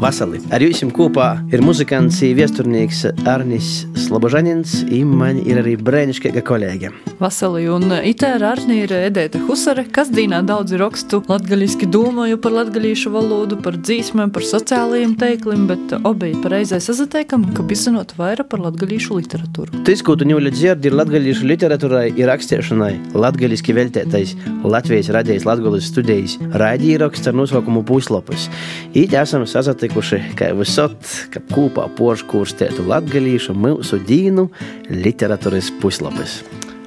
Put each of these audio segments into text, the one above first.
Vasali. Ar jums kopā ir muzikants, viesturnieks Arnis Slobožanins, un man ir arī brēnišķīga kolēģe. Vasali, un itē ar Arni ir Edēta Husare, kas dīnā daudz rakstu latgaļiski domāju par latgaļīšu valodu, par dzīsmēm, par sociālajiem teiklim, bet obi pareizai sazateikam, ka bizinot vairāk par latgaļīšu literatūru. Tas, ko tu ņūļi dzirdi, ir latgaļīšu literatūrai ir rakstiešanai, latgaļiski veltētais Latvijas radijas latgaļas studijas raidījraksts ar nosaukumu Puslopus. It esam sazatikuši, kā visot, ka kopā porškūrstētu latgalīšu mūsu dīnu literatūras puslapis.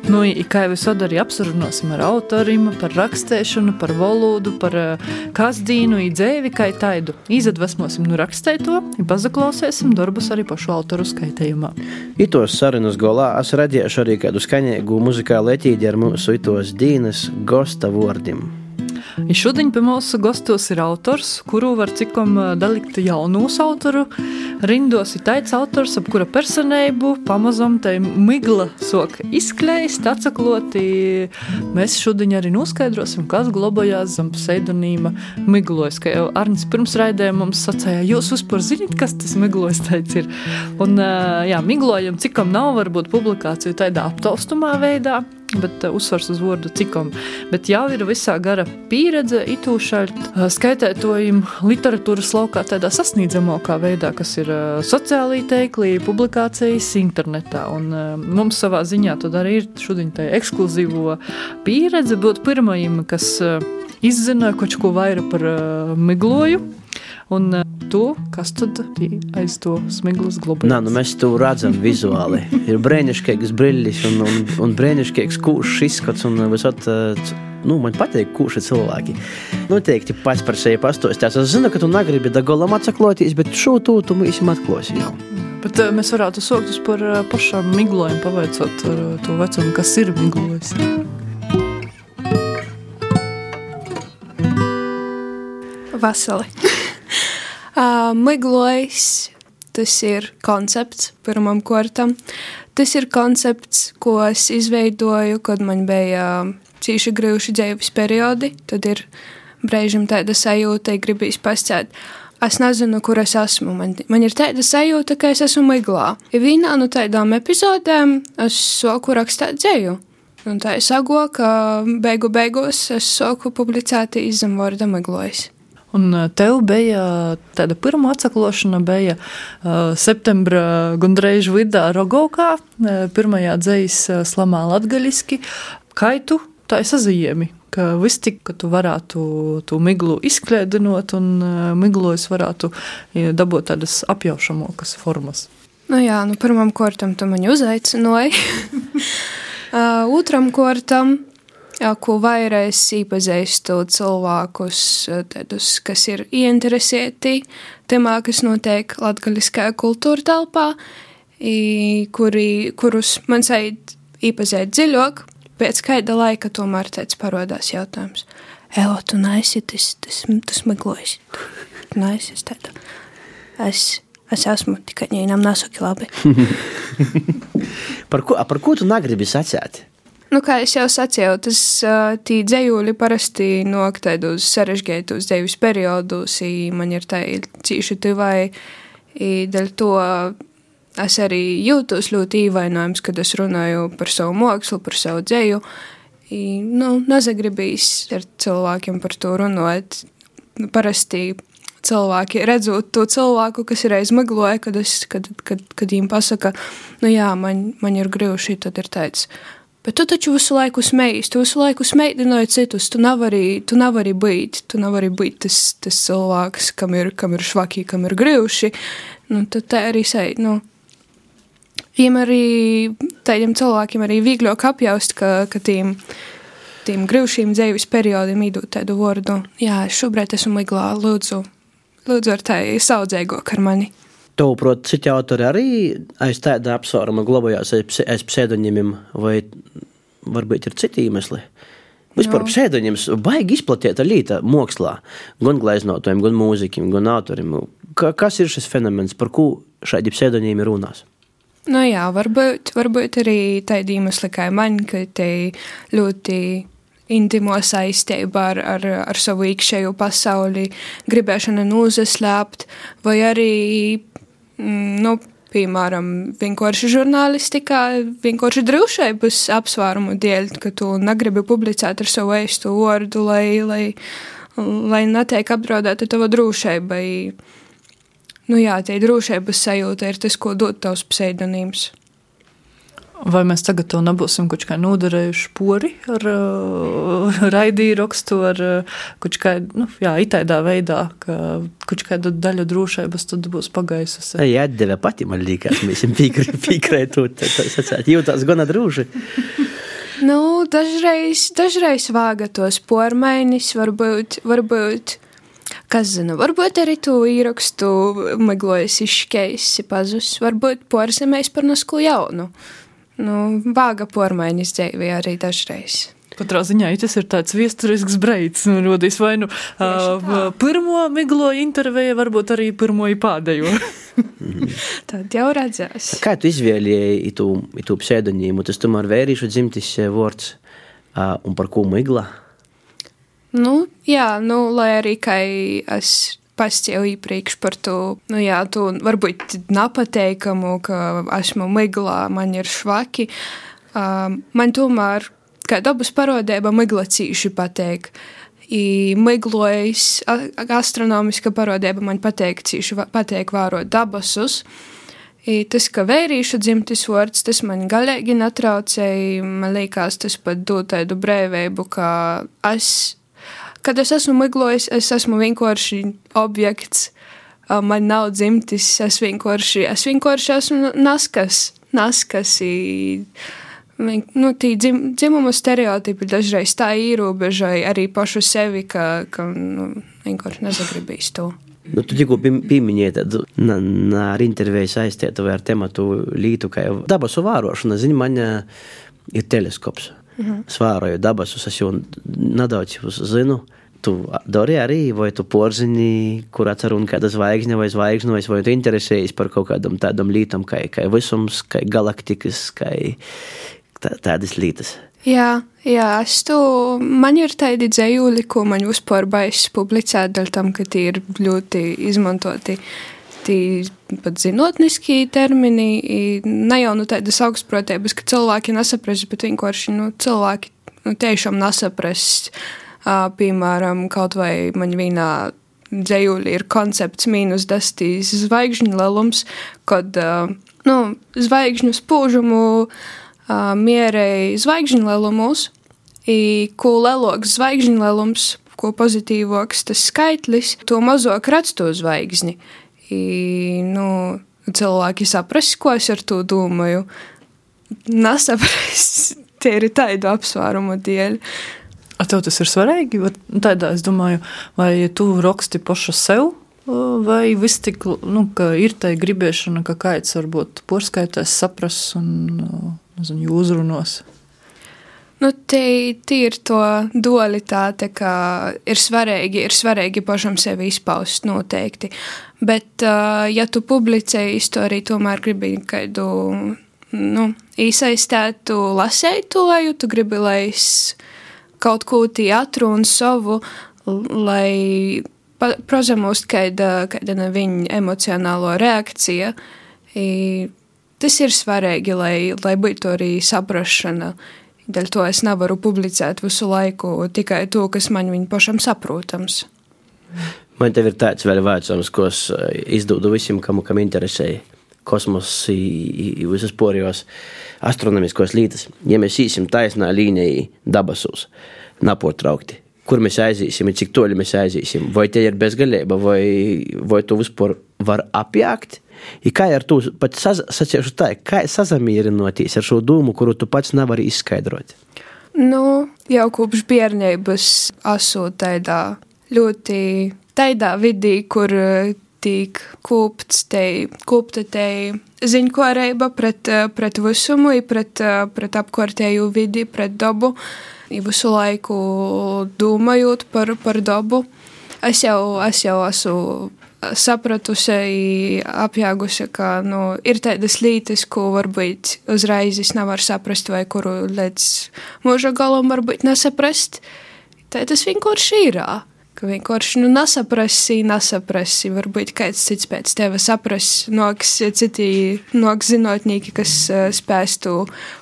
Nu, kā jau es arī apsarunāsim ar autoriem, par rakstēšanu, par valodu, par uh, kasdīnu, dzēvi, kā taidu. Izadvesmosim nu rakstēto, pazaklausēsim darbus arī pašu autoru skaitējumā. Itos sarunas golā es radīšu arī kādu skaņīgu muzikālu etīdi ar mūsu itos dīnas gosta vārdiem. I šodien pie mūsu gastos ir autors, kuru var cikom dalikt jaunus autoru. Rindos ir tāds autors, ap kura personību pamazam tai migla sok izkleist, atsakloti. Mēs šodien arī noskaidrosim, kas globājās zem pseidonīma miglojas. Kā jau Arnis pirms raidēja mums sacēja, jūs vispār zināt, kas tas miglojas tāds ir. Un jā, miglojam, cikam nav varbūt publikāciju tādā aptaustumā veidā bet uh, uzsvars uz vārdu cikam. Bet jau ir visā gara pieredze itūšaļt uh, skaitētojumu literatūras laukā tādā sasniedzamākā veidā, kas ir uh, sociālī teiklī, publikācijas internetā. Un mums savā ziņā tad arī ir šodien tā ekskluzīvo pieredze būt pirmajam, kas izzināja kaut ko vairāk par migloju. Un uh, to, kas tad aiz to smiglas globāli? Nā, nu mēs to redzam vizuāli. Ir brēnišķīgs brillis un, un, un brēnišķīgs kūšs izskats un visot. Nu, man patīk, kurš ir cilvēki. Noteikti pats par sevi pastāstīs. Es zinu, ka tu negribi da golam atsakloties, bet šo to tu mums atklāsi jau. Bet mēs varētu sākt par pašām miglojumu, pavaicot to vecumu, kas ir miglojis. Vasali. Miglojis, tas ir koncepts pirmam kortam. Tas ir koncepts, ko es izveidoju, kad man bija cīši grūti dzīves periodi. Tad ir brīžiem tāda sajūta, ka gribīs pasciet. Es nezinu, kur es esmu. Man, man ir tāda sajūta, ka es esmu miglā. Ja vienā no tādām epizodēm es soku rakstīt dzēju. Un tā es sago, ka beigu beigās es soku publicēt izzem vārda miglojis. Un tev bija tāda pirmā atsaklošana, bija uh, septembra gandrīz vidā Rogovkā, uh, pirmajā uh, slamā latgaļiski. Kaitu tā es azīmi, ka viss tik, ka tu varētu to miglu izkliedinot un miglojas varētu dabūt tādas apjaušamokas formas. Nu jā, nu pirmam kortam tu mani uzaicināji. uh, otram kortam ko vairāk iepazīstu cilvēkus, tādus, kas ir ieinteresēti temā, kas notiek latgaļiskajā kultūra telpā, kuri, kurus man said iepazīt dziļāk, pēc kāda laika tomēr tāds parodās jautājums. Evo, tu neesi tas, tas, tas meklējis. Tu neesi tāda. Es, es esmu tikai viņam nesaki labi. par, ko, par ko tu negribi sacēt? Nu, kā jau sacīju, tas tī dzējūļi parasti nok tādos sarežģītos dzīves periodos, man ir tā cīši tuvai, dēļ to es arī jūtos ļoti īvainojams, kad es runāju par savu mākslu, par savu dzēju. Nu, nezagribīs ar cilvēkiem par to runāt. Parasti cilvēki redzot to cilvēku, kas ir aizmigloja, kad, es, kad, kad, kad viņiem pasaka, nu jā, man, man ir grūti, tad ir tāds Bet tu taču visu laiku smejies, tu visu laiku smēķināji citus. Tu nevari, tu nevari būt, tu nevari būt tas, tas cilvēks, kam ir, kam ir švaki, kam ir grūši. Nu, tad tā arī sēž. Nu, Viņam arī tādiem cilvēkiem arī vieglāk apjaust, ka, ka tiem, tiem grūšiem dzīves periodiem īdot tādu vārdu. Jā, šobrīd esmu miglā, lūdzu, lūdzu ar tā saudzēgāk ar mani. Tavuprāt, citi autori arī aiz tāda apsvēruma glabājās aiz pseidonimiem, vai varbūt ir citi iemesli? Vispār no. pseidonims baigi izplatīta līta mākslā, gan gleznotojiem, gan mūzikiem, gan autorim. Ka, kas ir šis fenomens, par ko šādi pseidonīmi runās? Nu jā, varbūt, varbūt arī tādi iemesli kā man, ka te ļoti intimo saistību ar, ar, ar savu iekšējo pasauli, gribēšana nozaslēpt, vai arī, mm, nu, piemēram, vienkārši žurnālistikā, vienkārši drošības apsvērumu dēļ, ka tu negribi publicēt ar savu eistu vārdu, lai, lai, lai netiek apdraudēta tava drošība. Nu jā, tie drošības sajūta ir tas, ko dod tavs pseidonīms. Vai mēs tagad to nebūsim kaut kā nodarējuši pori ar uh, raidīju rakstu, ar uh, kaut kā, nu, jā, itaidā veidā, ka kaut kāda daļa drošības tad būs pagaisusi. Jā, atdeve pati, man liekas, mēs esam piekrētot, jūtās gana drūži. Nu, dažreiz, dažreiz vāga tos pormainis, varbūt, varbūt, kas zina, varbūt arī tu īrakstu meglojas izškeisi pazus, varbūt porsamēs par nasku jaunu nu, vāga pormaiņas dzīvē arī dažreiz. Katrā ziņā tas ir tāds vēsturisks breids. Nu, rodīs vai nu uh, pirmo miglo interviju, varbūt arī pirmo pēdējo. Tad jau redzēs. Kā tu izvēlēji to, to pseidonīmu? Tas tomēr vērīšu dzimtis vārds uh, un par ko migla? Nu, jā, nu, lai arī kā es pastāv iepriekš par to, nu jā, to varbūt nepateikamu, ka esmu miglā, man ir švaki. Uh, man tomēr, kā dabas parodēba, migla cīši pateik. I miglojas astronomiska parodēba man pateik cīši pateik vārot dabasus. I tas, ka vērīšu dzimtis vārds, tas man galīgi netraucēja. Man liekas, tas pat dod tādu brīvību, ka es kad es esmu miglojis, es esmu vienkārši objekts. Man nav dzimtis, es vienkārši, es vienkārši esmu naskas, naskas. Nu, tī dzim, dzimuma stereotipi dažreiz tā ierobežoja arī pašu sevi, ka, ka nu, vienkārši nezagribīs to. Nu, tu tikko pieminēji tādu ar interviju saistītu vai ar tematu lītu, kā dabas vērošana. Zini, man ir teleskops. Mhm. Es vēroju dabasus, es jau nedaudz zinu. Tu dari arī, vai tu porzini, kur atceru kāda zvaigzne vai zvaigznes, vai tu interesējies par kaut kādam tādam lītam, kā, kā visums, kā galaktikas, kā tā, tādas lietas. Jā, jā, es to, man ir tādi dzējūli, ko man vispār baigs publicēt, dēļ tam, ka tie ir ļoti izmantoti tie pat zinātniskie termini, ne jau nu, tādas augstprotības, ka cilvēki nesaprast, bet vienkārši nu, cilvēki nu, tiešām nesaprast. Uh, piemēram, kaut vai man vienā dzējūlī ir koncepts mīnus dastīs zvaigžņu lielums, kad uh, nu, zvaigžņu spūžumu uh, mierēja zvaigžņu lielumus, ko lielāks zvaigžņu lielums, ko pozitīvāks tas skaitlis, to mazāk redz to zvaigzni. I, nu, cilvēki saprast, ko es ar to domāju. Nesaprast, tie ir tādu apsvērumu dēļ. A tev tas ir svarīgi? Tādā es domāju, vai tu raksti pašu sev, vai viss tik, nu, ka ir tā gribēšana, ka kāds varbūt porskaitēs, sapras un, nezinu, uzrunos. Nu, tie ir to dualitāte, ka ir svarīgi, ir svarīgi pašam sevi izpaust noteikti. Bet, uh, ja tu publicēji istoriju, tomēr gribi kādu nu, īsaistētu lasētoju, tu gribi, lai es kaut ko teātru un savu, lai prozamust kāda, kāda viņa emocionālo reakcija. I, tas ir svarīgi, lai, lai būtu arī saprašana. Dēļ to es nevaru publicēt visu laiku tikai to, kas man viņa pašam saprotams. Man te ir tāds vēl vērtams, ko es eh, izdodu visiem, kam, kam interesē kosmosa, visas porijos astronomiskos lietas. Ja mēs īsim taisnā līnijā dabasos, napotraukti, kur mēs aiziesim, cik toļi mēs aiziesim, vai te ir bezgalība, vai, vai to vispār var apjākt, Ja kā ar to pat sacīšu tā, kā sazamierinoties ar šo domu, kuru tu pats nevari izskaidrot? Nu, jau kopš bērnības esmu tādā ļoti tādā vidī, kur tiek kūpts te, kūpta te ziņkārība pret, pret visumu, pret, pret apkārtēju vidi, pret dabu, visu laiku domājot par, par dabu. Es jau, es jau esmu sapratusi, apjāgusi, ka nu, ir tādas lietas, ko varbūt uzreiz es nevaru saprast, vai kuru līdz mūža galam varbūt nesaprast. Tā tas vienkārši ir. Ka vienkārši nu, nesaprasi, nesaprasi. Varbūt kāds cits pēc tevis saprast, noks citi noks zinātnieki, kas uh, spēs to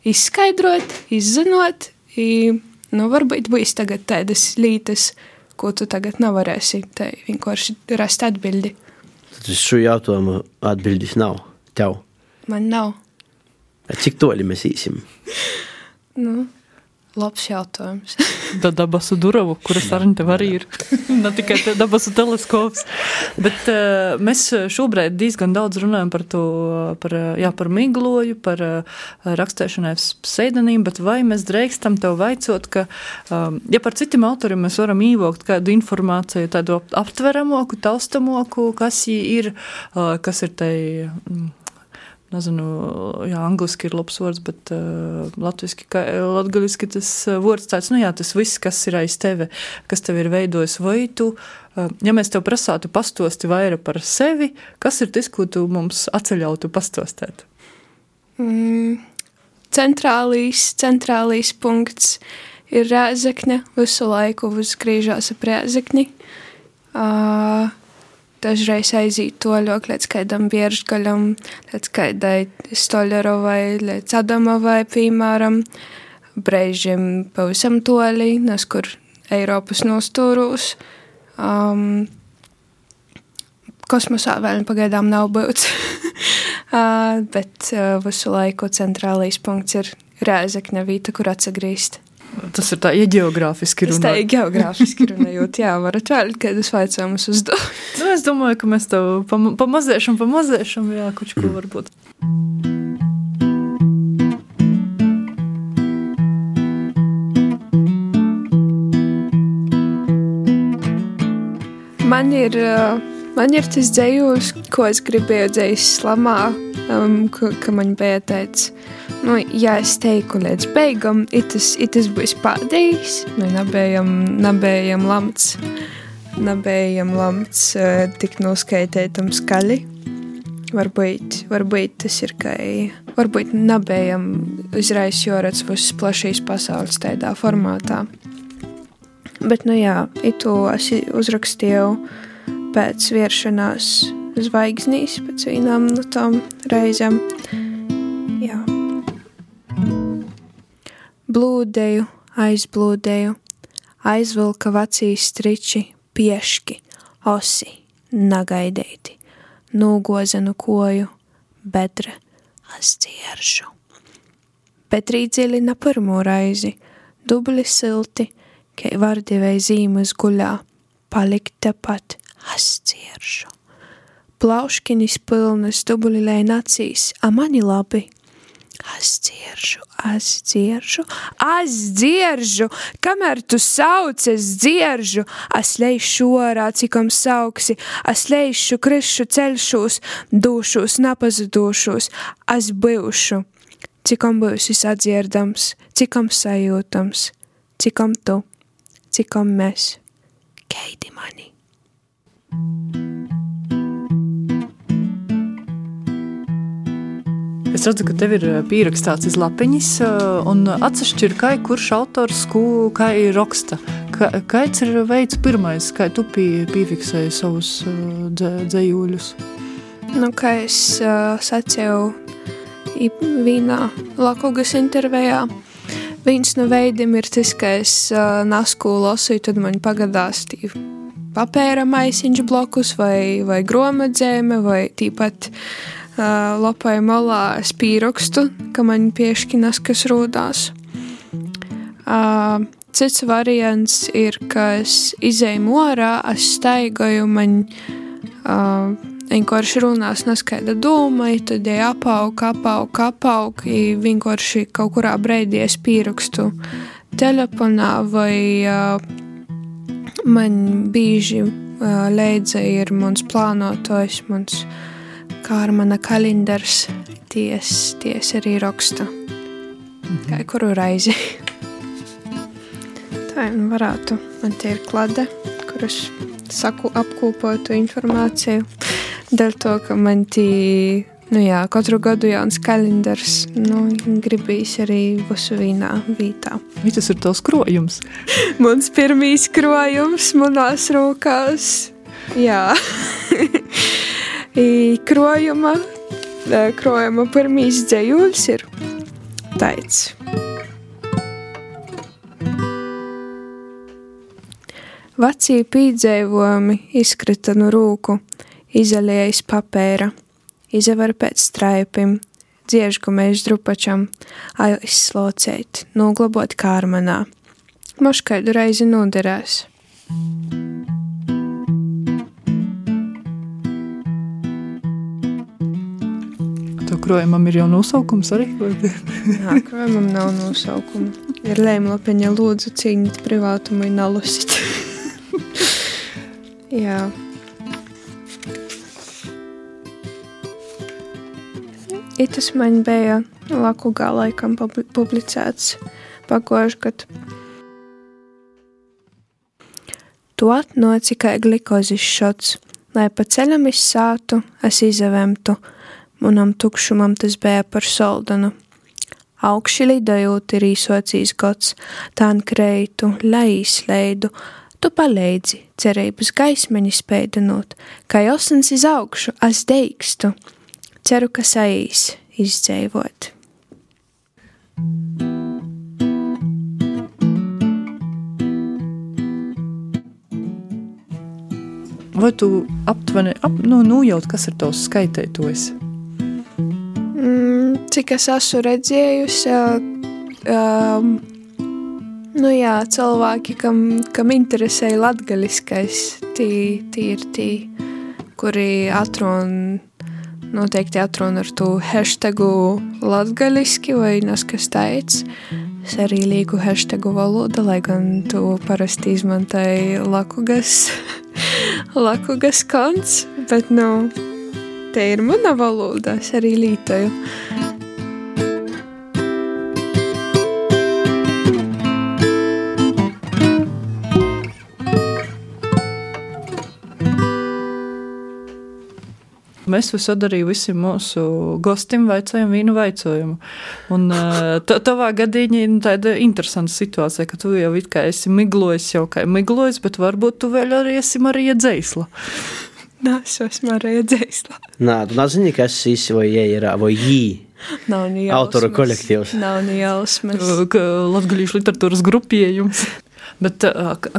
izskaidrot, izzinot. I, nu, varbūt būs tagad tādas lietas, ko tu tagad nevarēsi vienkārši rast atbildi. Tad uz šo jautājumu atbildes nav tev. Man nav. Cik toļi mēs īsim? Nu, labs jautājums. Da dabasu duravu, kuras arī tev arī ir. ne tikai te dabasu teleskops. Bet uh, mēs šobrīd diezgan daudz runājam par to, par, jā, par migloju, par uh, rakstēšanai pseidonīmu, bet vai mēs drīkstam tev vaicot, ka, um, ja par citiem autoriem mēs varam īvokt kādu informāciju, tādu aptveramoku, taustamoku, kas ir, uh, kas ir tai. Um, nezinu, jā, angliski ir labs vārds, bet uh, latviski, ka, latgaliski tas vārds tāds, nu jā, tas viss, kas ir aiz tevi, kas tev ir veidojis, vai tu, uh, ja mēs tev prasātu pastosti vairāk par sevi, kas ir tas, ko tu mums atceļautu pastostēt? Mm, centrālīs, centrālīs punkts ir rēzekne, visu laiku uzgriežās ap rēzekni. Uh, dažreiz aiziet toļok līdz kādam biežgaļam, līdz kādai Stoļerovai, līdz Adamovai, piemēram, brēžiem pavisam toļi, nes kur Eiropas nostūrūs. Um, kosmosā vēl pagaidām nav būts, uh, bet uh, visu laiku centrālais punkts ir Rēzekne vīta, kur atsagrīst. Tas ir tā, ja geogrāfiski runājot. Tā ir geogrāfiski runājot, jā, varat vēl kādus jautājumus uzdot. nu, es domāju, ka mēs tev pamazēšam, pamazēšam, jā, kuč ko varbūt. Man ir, man ir tas dzējums, ko es gribēju dzējus slamā, um, ka, ka man bija teicis, nu, ja es teiktu līdz beigām, itas, itas būs pēdējais, nu, nebējam, nebējam lamts, nebējam lamts uh, tik noskaitētam skaļi. Varbūt, varbūt tas ir, ka varbūt nebējam uzreiz jorats viss plašīs pasaules tādā formātā. Bet, nu jā, itu es uzrakstīju pēc vieršanās zvaigznīs, pēc vienām no tām reizēm. Jā. Blūdēju, aizblūdēju, aizvilka vecīs striči, pieški, osi, nagaidēti, nūgozenu koju, bedre, ascieršu. Bet rīdziļi na pirmo raizi, dubli silti, kai vardivei zīmes guļā, palikt tepat ascieršu. Plauškinis pilnas dubli lēn acīs, a mani labi – dzirdu, es dzirdu, kamēr tu sauc, es dzirdu, es leju orā, cikom sauksi, es leju krišu ceļšos, dušos, nepazudušos, es būšu, cikom būsi sadzirdams, cikom sajūtams, cikom tu, cikom mēs, keidi mani. Es redzu, ka tev ir eh, pierakstīts uz lapiņas, eh, un atsevišķi ir kā kurš autors, kā ir raksta. Kāds ir veids pirmais, kā tu pie, piefiksēji savus eh, dzējuļus? Nu, kā es uh, sacīju vienā Lakugas intervijā, viens no veidiem ir tas, ka es uh, nasku lasīju, tad man pagadās tī papēra maisiņš blokus vai, vai gromadzēme vai tīpat uh, lapai malā es pierakstu, ka man pieškinas, kas rodās. Cits variants ir, ka es izēju orā, es staigoju, man vienkārši runās neskaidra doma, tad ja apaug, apaug, apaug, vienkārši kaut kurā brīdī es pierakstu telefonā vai man bieži leidza ir mans plānotājs, mans uh, kā ar mana kalendārs, ties, ties arī raksta. Mhm. Kā kuru reizi. Tā nu varētu, man tie ir klade, kuras saku apkopotu informāciju. Dēļ to, ka man tī, nu jā, katru gadu jauns kalendars, nu, gribīs arī visu vienā vietā. Vai tas ir tavs krojums? Mans pirmīs krojums manās rokās. Jā. Krojuma, e, krojuma pirmīs dzējuļs ir taids. Vecie pīdzējumi izkrita no rūku, izalīja iz papēra, izavar pēc straipim, dziežgumēs drupačam, aizslocēt, noglabot kārmanā. Moškaidu reizi noderēs. Tev krojumam ir jau nosaukums arī? Jā, krojumam nav nosaukuma. Ir lēmlapiņa lūdzu cīnīt privātumu un nalusit. Jā. Itas man bija Lakugā laikam publi- publicēts pagošu gadu. Tu atnoci kā glikozis šots, lai pa ceļam izsātu, es izavemtu, manam tukšumam tas bija par soldanu. Augši lidojot ir īsocīs gods, tān kreitu, lai izleidu, tu paleidzi, cerības gaismeņi spēdinot, kā osins iz augšu, es deikstu, ceru, ka saīs izdzēvot. Vai tu aptuveni ap, nu, nojaut, kas ir tavs skaitētojs? Mm, cik es esmu redzējusi, um, nu jā, cilvēki, kam, kam interesē latgaliskais, tī, tī ir tī, kuri atrun, noteikti atrun ar to hashtagu latgaliski vai neskas teic. Es arī lieku hashtagu valoda, lai gan tu parasti izmantoji lakugas, lakugas konts, bet, nu, te ir mana valoda, es arī lietoju. Mēs visad arī visiem mūsu gostiem vaicājam vienu vaicojumu. Un eh, ta- tavā gadījumā ir tāda interesanta situācija, ka tu jau it kā esi miglojis, jau kā miglojis, bet varbūt tu vēl arī esi Marija Dzēsla. Nē, es esmu arī dzēsla. Nā, tu nezini, kas šis vai jē ir, vai jī. Nav Autoru jausmas. kolektīvs. Nav ni jausmas. Ka Latvijas literatūras grupējums. Bet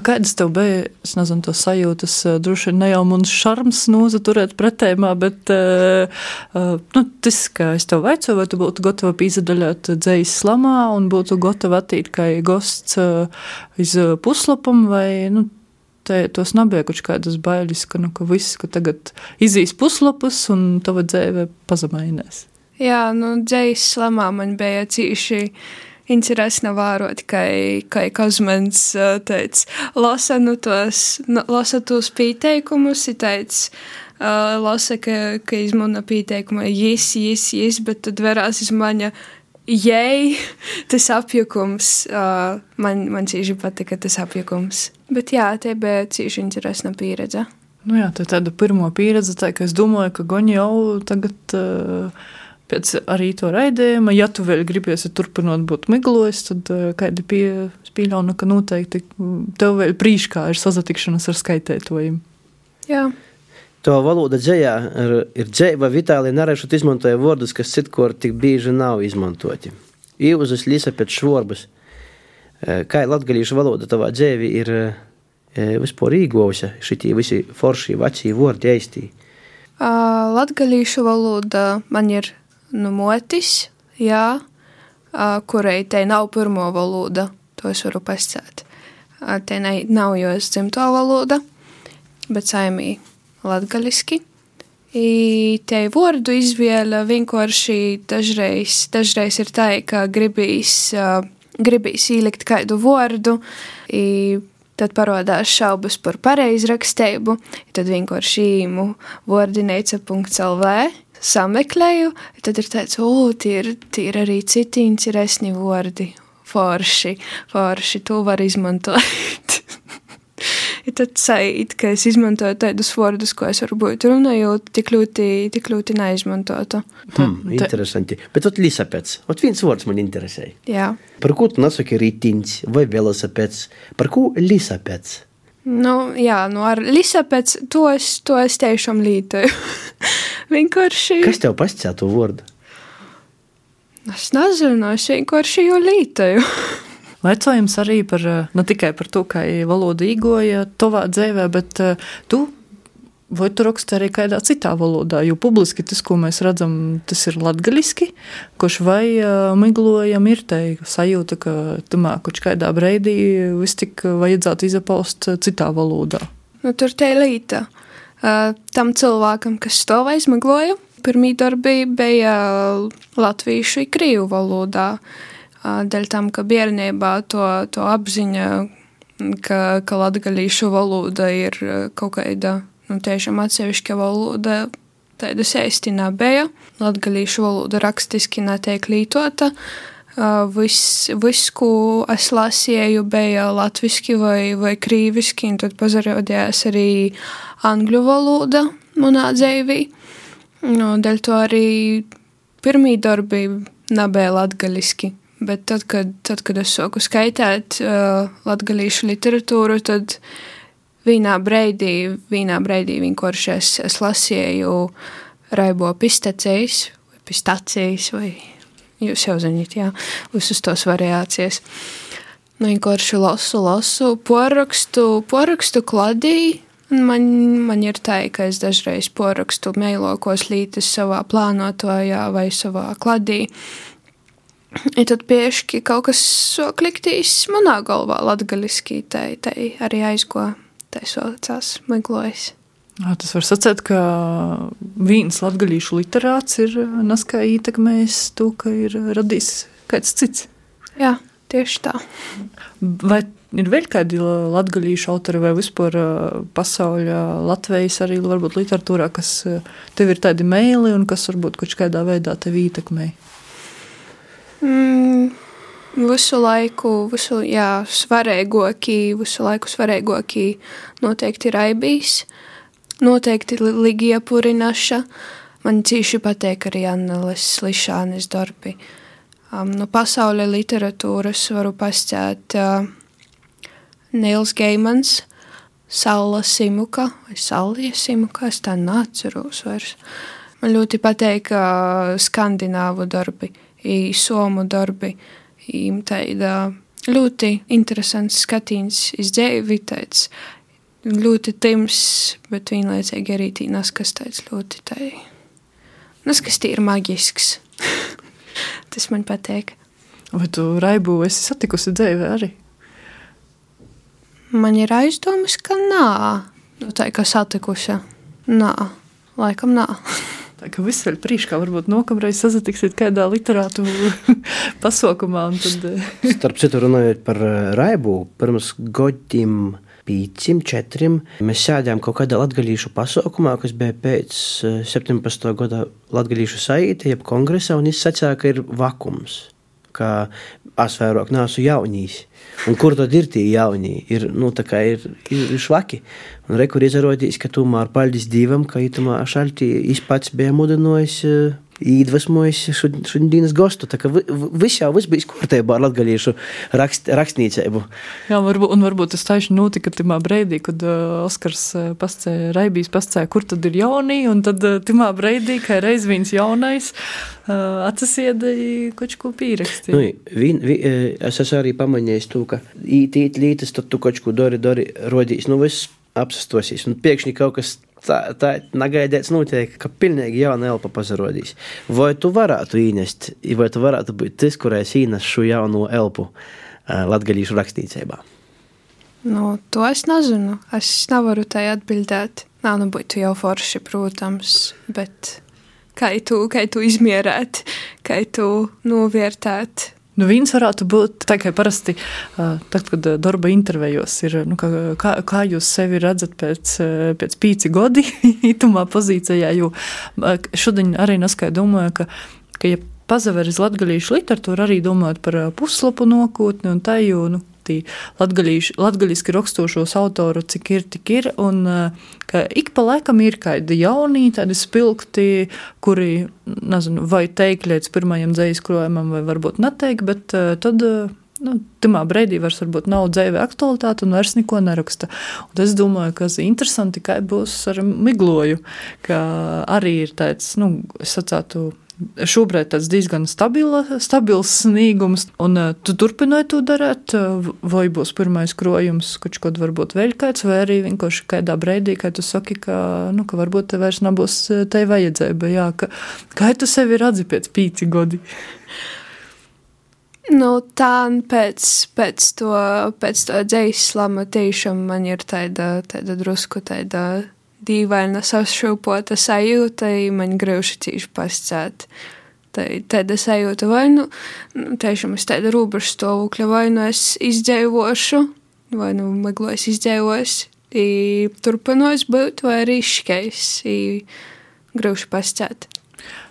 kādas tev bija, es nezinu, tos sajūtas, droši vien ne jau mums šarms nozaturēt pretējumā, bet, nu, tas, ka es tev vaicoju, vai tu būtu gatava pīzadaļāt dzējas slamā un būtu gatava attīt kā gosts iz puslapam, vai, nu, te, tos kaut kādas bailes, ka, nu, ka viss, ka tagad izīs puslapus un tava dzēve pazemainēs. Jā, nu, dzējas slamā man bija cīši interesi novērot, ka, ka Kazmans ā, teica, lasa, nu, tos, nu, lasa tos pieteikumus, ir teica, uh, lasa, ka, ka iz mana pieteikuma jis, jis, jis, bet tad verās iz maņa jei, tas apjukums, uh, man, man cīši patika tas apjukums. Bet jā, te bija cīši interesna pieredze. Nu jā, tā tāda pirmā pieredze, tā, ka es domāju, ka Goņi jau tagad uh, pēc arī to raidījuma, ja tu vēl gribies turpināt būt miglojis, tad uh, kādi pie spīļauna, ka noteikti mm, tev vēl prīškā ir sazatikšanas ar skaitētojiem. Jā. To valoda dzējā ir, ir dzēja, Vitālija Narešot izmantoja vārdus, kas citkur tik bieži nav izmantoti. Īvuzas Lisa pēc švorbas. Eh, Kā latgalīšu valoda tavā dzēvi ir eh, vispār īgausa, šitie visi forši, veci vārdi eistī. Uh, Latviešu valoda man ir nu, motis, jā, kurai te nav pirmo valoda, to es varu. Uh, te nav jos dzimto valoda, bet saimī latgaliski. I te vārdu izvēle vienkārši dažreiz, dažreiz ir tā, ka gribīs, gribīs ielikt kādu vārdu, tad parādās šaubas par pareizrakstību, tad vienkārši īmu vārdinēca.lv sameklēju, tad ir tāds, o, tie ir, tie ir arī citi interesanti vārdi, forši, forši, to var izmantot. ir tad sajūt, ka es izmantoju tādus vārdus, ko es varbūt runāju, tik ļoti, tik ļoti neizmantotu. Hmm, interesanti. Bet ot lisapēc, ot viens vārds man interesē. Jā. Par ko tu nosaki ritiņš vai velosipēds? Par ko lisapēc? Nu, jā, nu ar lisapēc to es, to es tiešām lītoju. vienkārši. Kas tev pastāv to vārdu? Es nezinu, es vienkārši jau lītoju. Vaicājums arī par ne tikai par to, kā valoda īgoja tavā dzīvē, bet uh, tu vai tu raksti arī kādā citā valodā, jo publiski tas, ko mēs redzam, tas ir latgaliski, kurš vai uh, miglojam ir te sajūta, ka tumā kaut kādā breidī vis tik vajadzētu izapaust citā valodā. Nu, tur te līta. Uh, tam cilvēkam, kas to aizmigloja, pirmie darbi bija latviešu un krievu valodā. Dēļ tam, ka bērnībā to, to apziņa, ka, ka latgalīšu valoda ir kaut kāda, nu, tiešām atsevišķa valoda, tāda sēstinā bija. Latgalīšu valoda rakstiski netiek lītota. Viss, vis, ko es lasīju, bija latviešu vai, vai krīviski, un tad pazarījās arī angļu valoda manā dzīvē. Nu, dēļ to arī pirmie darbi nebija latgaļiski. Bet tad, kad, tad, kad es sāku skaitīt uh, latviešu literatūru, tad vienā brīdī, vienā brīdī vienkārši es, es lasīju raibo pistacijas, pistacijas, vai jūs jau zināt, jā, visas tos variācijas. Nu, vienkārši lasu, lasu, porakstu, porakstu kladī, Man, man ir tā, ka es dažreiz porakstu mēlokos lītas savā plānotajā vai savā kladī. I tad pieši kaut kas kliktīs manā galvā latgaliski, tai, tai arī aizgo, tai saucās meglojas. Tas var sacīt, ka viens latgalīšu literāts ir naskai ietekmējis to, ka ir radījis kāds cits. Jā, tieši tā. Vai ir vēl kādi latgaļīšu autori vai vispār pasauļa Latvijas arī varbūt literatūrā, kas tev ir tādi meili un kas varbūt kaut kādā veidā tevi ietekmē? Mm, visu laiku, visu, jā, svarīgākī, visu laiku svarīgākī noteikti ir aibīs, noteikti Ligija Purinaša. Man cīši patīk arī Anneles Lišānes darbi. Um, no pasaules literatūras varu pastāstīt uh, Nils Geimans, Salla Simuka vai Salija Simuka, es tā neatceros vairs. Man ļoti patīk skandināvu darbi, somu darbi, tāda ļoti interesants skatīns iz dzēvi, tāds ļoti tims, bet vienlaicīgi arī tīnas, kas tāds ļoti tai, nas, kas tī ir maģisks. Tas man patīk. Vai tu raibu esi satikusi dzēvē arī? Man ir aizdomas, ka nā, nu, tā kā satikusi. Nā, laikam nā. Tā kā viss vēl priekšā, varbūt nākamreiz sazatiksiet kādā literātūra pasaukumā. Tad... Eh, Starp citu, runājot par eh, raibu, pirms godiem pīcim, četrim. Mēs sēdējām kaut kādā latgadījušu pasaukumā, kas bija pēc 17. Eh, gada latgadījušu saīta, jeb kongresā, un izsacīja, ka ir vakums, ka es vairāk neesmu jaunīs. Un kur tad ir tie jaunie? Ir, nu, ir, ir, ir švaki. Un rekur izrādījās, ka tomēr paldies Dievam, ka itamā šaltī izpats bija mudinājis iedvesmojis šodienas gostu. Tā kā viss jau viss bija kārtībā ar latgalīšu rakst, rakstniecību. Jā, varbūt, un varbūt tas tieši notika timā breidī, kad uh, Oskars pascēja, Raibīs pascēja, kur tad ir jaunī, un tad uh, timā breidī, kā reiz viens jaunais, uh, atsasiedēja kaut ko pīrakstīt. Nu, vien, vi, es esmu arī pamanījis to, ka īt, īt lītas, tad tu kaut ko dari, dari, rodīs, nu viss apsastosies, un pēkšņi kaut kas tā, tā negaidīts notiek, ka pilnīgi jauna elpa pazarodīs. Vai tu varētu īnest, vai tu varētu būt tas, kurais īnes šo jauno elpu uh, latgaļīšu rakstīcībā? Nu, to es nezinu. Es nevaru tai atbildēt. Nā, nu būtu jau forši, protams, bet kā tu, kā tu izmierēt, kā tu novērtēt Nu, viens varētu būt tā, ka parasti, tad, kad darba intervijos ir, nu, kā, kā jūs sevi redzat pēc, pēc pīci gadi, itumā pozīcijā, jo šodien arī neskai domāju, ka, ka ja pazaveris latgalīšu literatūru, arī domājot par puslapu nokotni un tā, jo, nu, tī latgaļiski rakstošos autoru, cik ir, tik ir, un ka ik pa laikam ir kādi jauni, tādi spilgti, kuri, nezinu, vai teikt līdz pirmajam dzējas krojumam, vai varbūt neteikt, bet tad nu, tamā brīdī vairs nav dzīve aktualitāte un vairs neko neraksta. Un es domāju, ka interesanti, kā būs ar migloju, ka arī ir tāds, nu, es sacātu, Šobrīd tas diezgan stabila, stabils sniegums, un uh, tu turpināji to darīt, uh, vai būs pirmais krojums, kaut varbūt vēl kāds, vai arī vienkārši kādā brīdī, kad tu saki, ka, nu, ka varbūt te vairs nebūs te vajadzība, jā, ka, kā tu sevi redzi pēc pīci godi? Nu, tā pēc, pēc to, pēc to dzīslama tiešām man ir tāda, tāda drusku tāda dīvaina sašūpota sajūta, ja man grūši cīši pascēt. Tā, tāda sajūta, vai nu, tiešām es tāda robežu stāvokļa, vai nu es izdzīvošu, vai nu meglojas izdzīvos, turpinos būt, vai arī izškais, grūši pascēt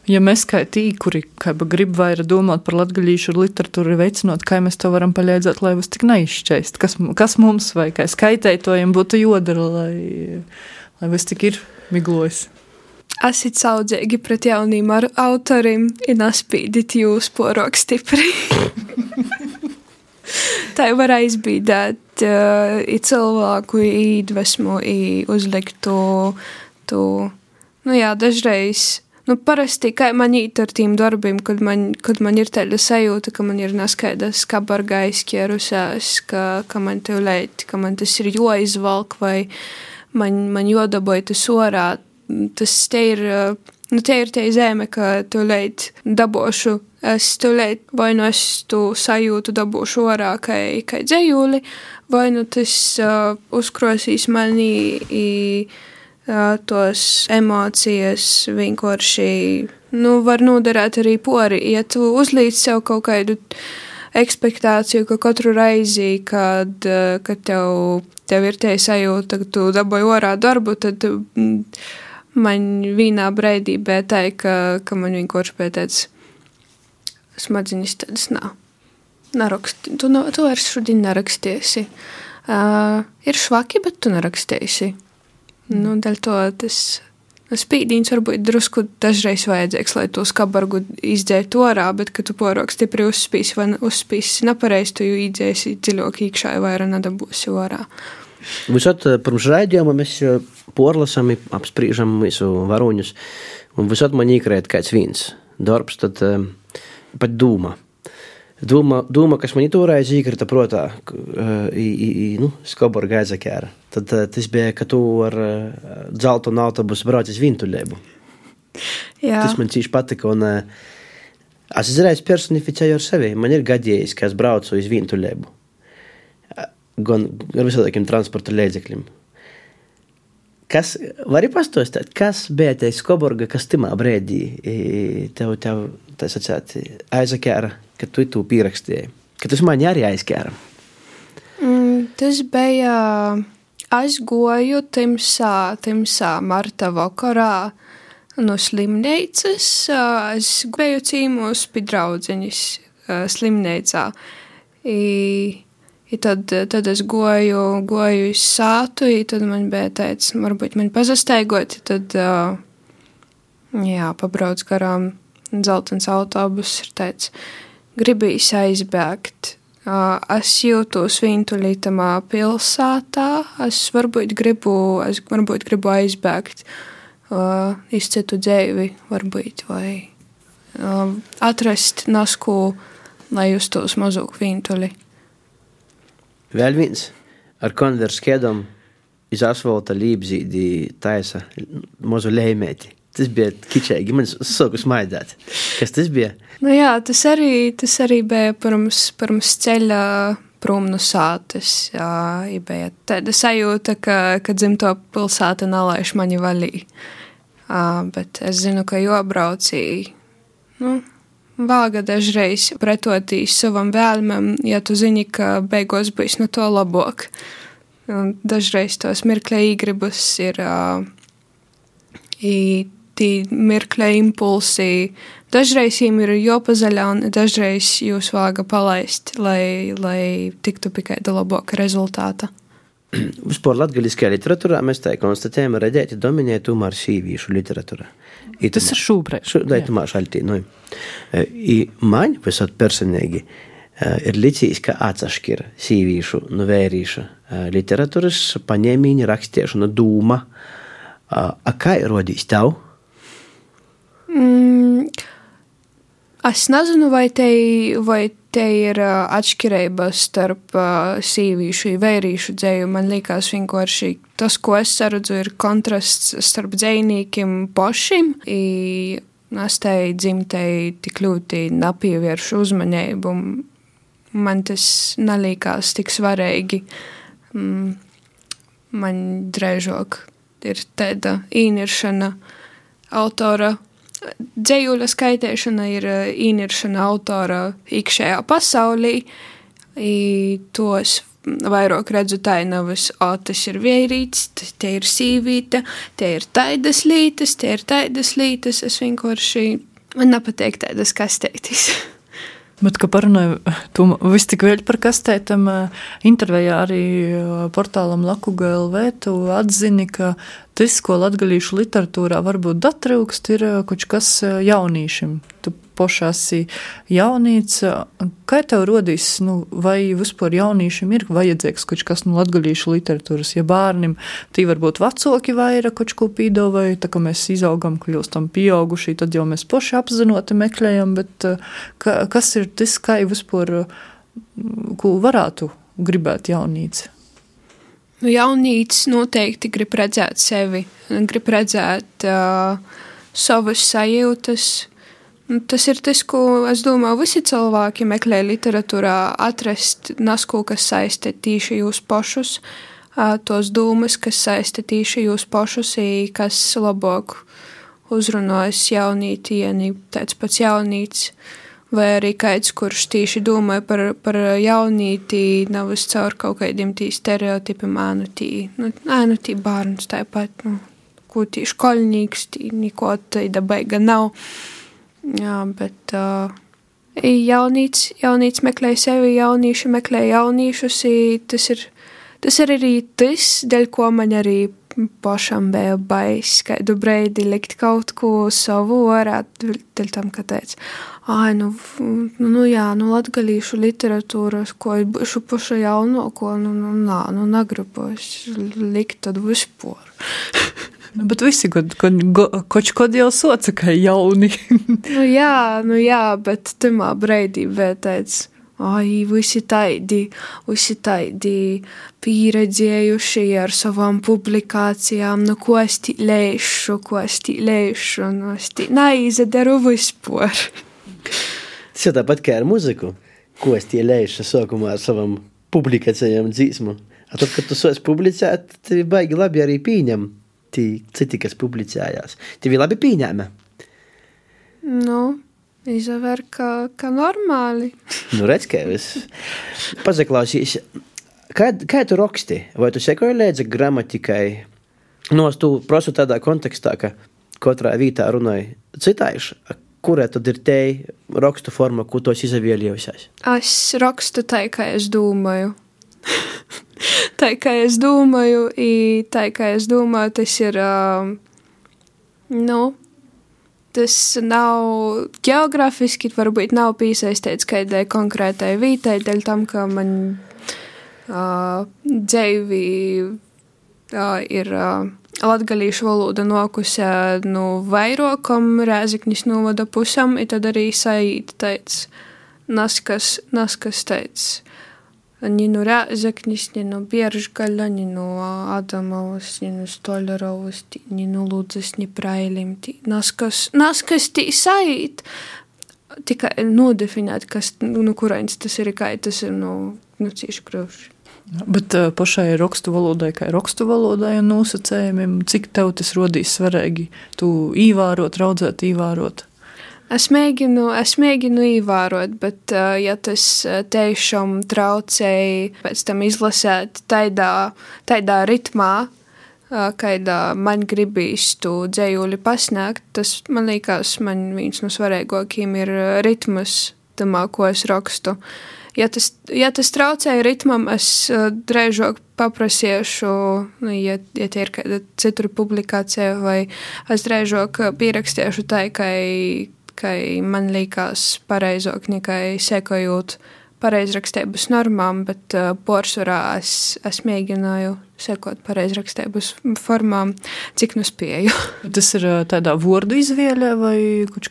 ja mēs kā tī, kuri grib vairāk domāt par latgaļīšu literatūru, veicinot, kā mēs to varam paļaudzēt, lai mums tik neizšķaist, kas, kas mums vai kā skaitētojiem būtu jodara, lai, lai viss tik ir miglojis. Esat saudzīgi pret jauniem autoriem un nespīdit jūs porok stipri. Tā var aizbīdēt uh, cilvēku iedvesmu, uzlikt to, to, nu jā, dažreiz Nu, parasti, kā man īt ar tiem darbiem, kad man, kad man ir tāda sajūta, ka man ir neskaidrs kabarga aizķērusās, ka, ka man te lēt, ka man tas ir joizvalk vai man, man jodaboja tas orā. Tas te ir, nu, te ir tie zeme, ka tu lēt dabošu, es tu lēt, vai nu es tu sajūtu dabošu orā, kai, kai dzējūli, vai nu tas uh, uzkrosīs manī. I, tos emocijas vienkārši nu, var noderēt arī pori. Ja tu uzlīdz sev kaut kādu ekspektāciju, ka katru reizi, kad, kad tev, tev ir tie sajūta, ka tu dabūji orā darbu, tad mm, man vienā brīdī tā, ka, ka man vienkārši tāds smadzenes tādas nav. Naraksti, tu, tu vairs šodien nerakstīsi. Uh, ir švaki, bet tu nerakstīsi. Nu, dēļ to tas spīdīns varbūt drusku dažreiz vajadzīgs, lai to skabargu izdzētu orā, bet, kad tu porok stipri uzspīsi vai uzspīsi nepareizi, tu jau iedzēsi dziļāk iekšā vai vairāk nedabūsi orā. Visot pirms raidījuma mēs porlasam, apspriežam visu varoņus, un visot man īkrēt kāds viens darbs, tad pat dūma. Doma, doma kas man toreiz iekrita prātā, ir nu, skobra gaisa kēra. Tad tas bija, ka tu ar dzeltu un autobusu brauc uz Vintuļēbu. Jā. Tas man cīši patika. Un, es izreiz personificēju ar sevi. Man ir gadījis, ka es braucu uz Vintuļēbu. Gan ar visādākiem transporta līdzekļiem. Kas var pastāstīt, kas bija tas Skoborga, kas timā brīdī tev, tev tā sacīt, aizakēra, ka tu to pierakstīji? Ka tas man arī aizkēra. Mm, tas bija aizgoju timsā, timsā marta vakarā no slimnīcas. Es gāju cīmos pie draudzeņas slimnīcā. I, I tad, tad es goju, goju uz sātu, i tad man bija teicis, varbūt man pazastaigot, tad, jā, pabrauc garām dzeltens autobus, ir teicis, gribīs aizbēgt. Es jūtos vientuļītamā pilsētā, es varbūt gribu, es varbūt gribu aizbēgt uh, iz citu dzēvi, varbūt, vai uh, atrast nasku, lai justos mazāk vientuļi. Vēl viens ar konversu kēdam iz asfalta līpzīdī taisa mazu lēmēti. Tas bija kičīgi, man sāku smaidēt. Kas tas bija? Nu jā, tas arī, tas arī bija pirms, pirms ceļa prom no sātes. Jā, bija tāda sajūta, ka, ka dzimto pilsēta nalaiž mani valī. Jā, bet es zinu, ka jobraucīja. Nu, vāga dažreiz pretotīs savam vēlmam, ja tu zini, ka beigās būs no to labāk. Dažreiz tos mirkļa īgribus ir uh, tī mirkļa impulsi. Dažreiz viņiem ir jopazaļā, un dažreiz jūs vāga palaist, lai, lai tiktu pie kāda labāka rezultāta. Vispār latgaļiskajā literatūrā mēs tā konstatējam, redzēt, dominē tomēr sīvīšu literatūra. I Tas ir. Šo, da, tomēr šaltī, nu. I man, visot personīgi, ir licījis, ka atsaškir sīvīšu no vērīšu literatūras paņēmīņa rakstiešana dūma. A kā rodīs tev? Mm, es nezinu, vai te, vai te ir uh, atšķirība starp uh, sīvīšu un vērīšu dzēju. Man liekas, vienkārši tas, ko es redzu, ir kontrasts starp dzējniekiem pašiem. Es te dzimtei tik ļoti nepievēršu uzmanību. Man tas nelīkās tik svarīgi. Mm, man drēžāk ir tāda īniršana autora dzējuļa skaitēšana ir īniršana autora iekšējā pasaulī. I tos vairāk redzu tainavas, o tas ir vērīts, te ir sīvīte, te ir taidas lītes, te ir taidas lītes. Es vienkārši man nepatīk tādas kastētis. Bet, ka parunāju to visu tik vēl par kastētam, intervijā arī portālam Laku GLV, tu atzini, ka tas, ko latgalīšu literatūrā varbūt datrūkst, ir kaut kas jaunīšiem. Tu pošāsi jaunīts. Kā tev rodīs, nu, vai vispār jauniešiem ir vajadzīgs kaut kas no nu, latgalīšu literatūras? Ja bērnim tī varbūt vecoki vairāk kaut ko pīdo, vai tā kā mēs izaugam, kļūstam pieauguši, tad jau mēs poši apzinoti meklējam, bet ka, kas ir tas, kā vispār, ko varētu gribēt jaunīts? Nu, jaunīts noteikti grib redzēt sevi, grib redzēt uh, savas sajūtas, tas ir tas, ko es domāju, visi cilvēki meklē literatūrā, atrast nasku, kas saista tīši jūs pašus, tos dūmus, kas saista tīši jūs pašus, kas labāk uzrunājas jaunītieni, tāds pats jaunīts, vai arī kāds, kurš tīši domāja par, par jaunīti, nav uz caur kaut kādiem tī stereotipiem, ēnu tī, nu, ēnu tī bārns tāpat, nu, ko tī škoļnīgs, tī neko tāda baiga nav. Jā, bet uh, jaunīts, jaunīts meklē sevi, jaunieši meklē jauniešus. Tas ir, tas ir arī tas, dēļ ko man arī pašam bija bailes, kādu brīdi likt kaut ko savu varētu, dēļ tam, ka teica, ai, nu, nu, nu jā, nu, latgalīšu literatūras, ko es būšu paša jaunāko, nu, nu, nā, nu, negribu es likt tad vispār. Nu, bet visi kaut ko jau soca, ka jauni. nu, jā, nu jā, bet brīdī bija tāds. Ai, visi tādi, visi tādi pieredzējuši ar savām publikācijām, nu, ko es tī lēšu, ko es tī lēšu, nu, es tī neizdaru vispār. Tas jau tāpat kā ar muziku, ko es tī lēšu sākumā ar savām publikācijām dzīsmu. Tad, kad tu sāc publicēt, tad baigi labi arī pieņemt tī citi, kas publicējās. Tev labi pieņēma? Nu, izvēr, ka, ka normāli. nu, redz, ka es pazaklausīs. Kā, kā tu raksti? Vai tu sekoji līdzi gramatikai? Nu, tu prasu tādā kontekstā, ka katrā vietā runāja citājuši. Kurā tad ir te rakstu forma, ko tos izvēlējusies? Es rakstu tā, kā es domāju. tā kā es domāju, tā kā es domāju, tas ir, uh, nu, tas nav geogrāfiski, varbūt nav piesaistīts kādai konkrētai vītai, dēļ tam, ka man uh, dzēvi uh, ir uh, latgalīšu valoda nokusē no nu, vairokam Rēziknis novada pusam, i tad arī saīt teic, naskas, naskas teic, ni no Rēzeknis, ni no Bieržgaļa, ni no Adamovas, ni no Stoļarovas, ni no Lūdzes, ni Prailim. Naskas, naskas tī sajūt, tikai nodefinēt, kas, nu, kurāns tas ir, kā tas ir, nu, nu cīši grūši. Bet uh, pašai rakstu valodai, kā rakstu valodai un nosacējumiem, cik tev tas rodīs svarīgi, tu īvārot, raudzēt, īvārot? Es mēģinu, es mēģinu ievērot, bet, uh, ja tas tiešām traucēja pēc tam izlasēt tādā, tādā ritmā, kādā man gribīs tu dzējuli pasniegt, tas man liekas, man viens no svarīgākajiem ir ritmas, tamā, ko es rakstu. Ja tas, ja tas traucēja ritmam, es drēžāk paprasīšu, nu, ja, ja tie ir kāda citur publikācija, vai es drēžāk pierakstīšu tai, kai, kai man liekas pareizāk, nekai sekojot pareizrakstības normām, bet uh, porcelānā es, es mēģināju sekot pareizrakstības formām, cik nu spēju. Tas ir uh, tādā vārdu izvēlē vai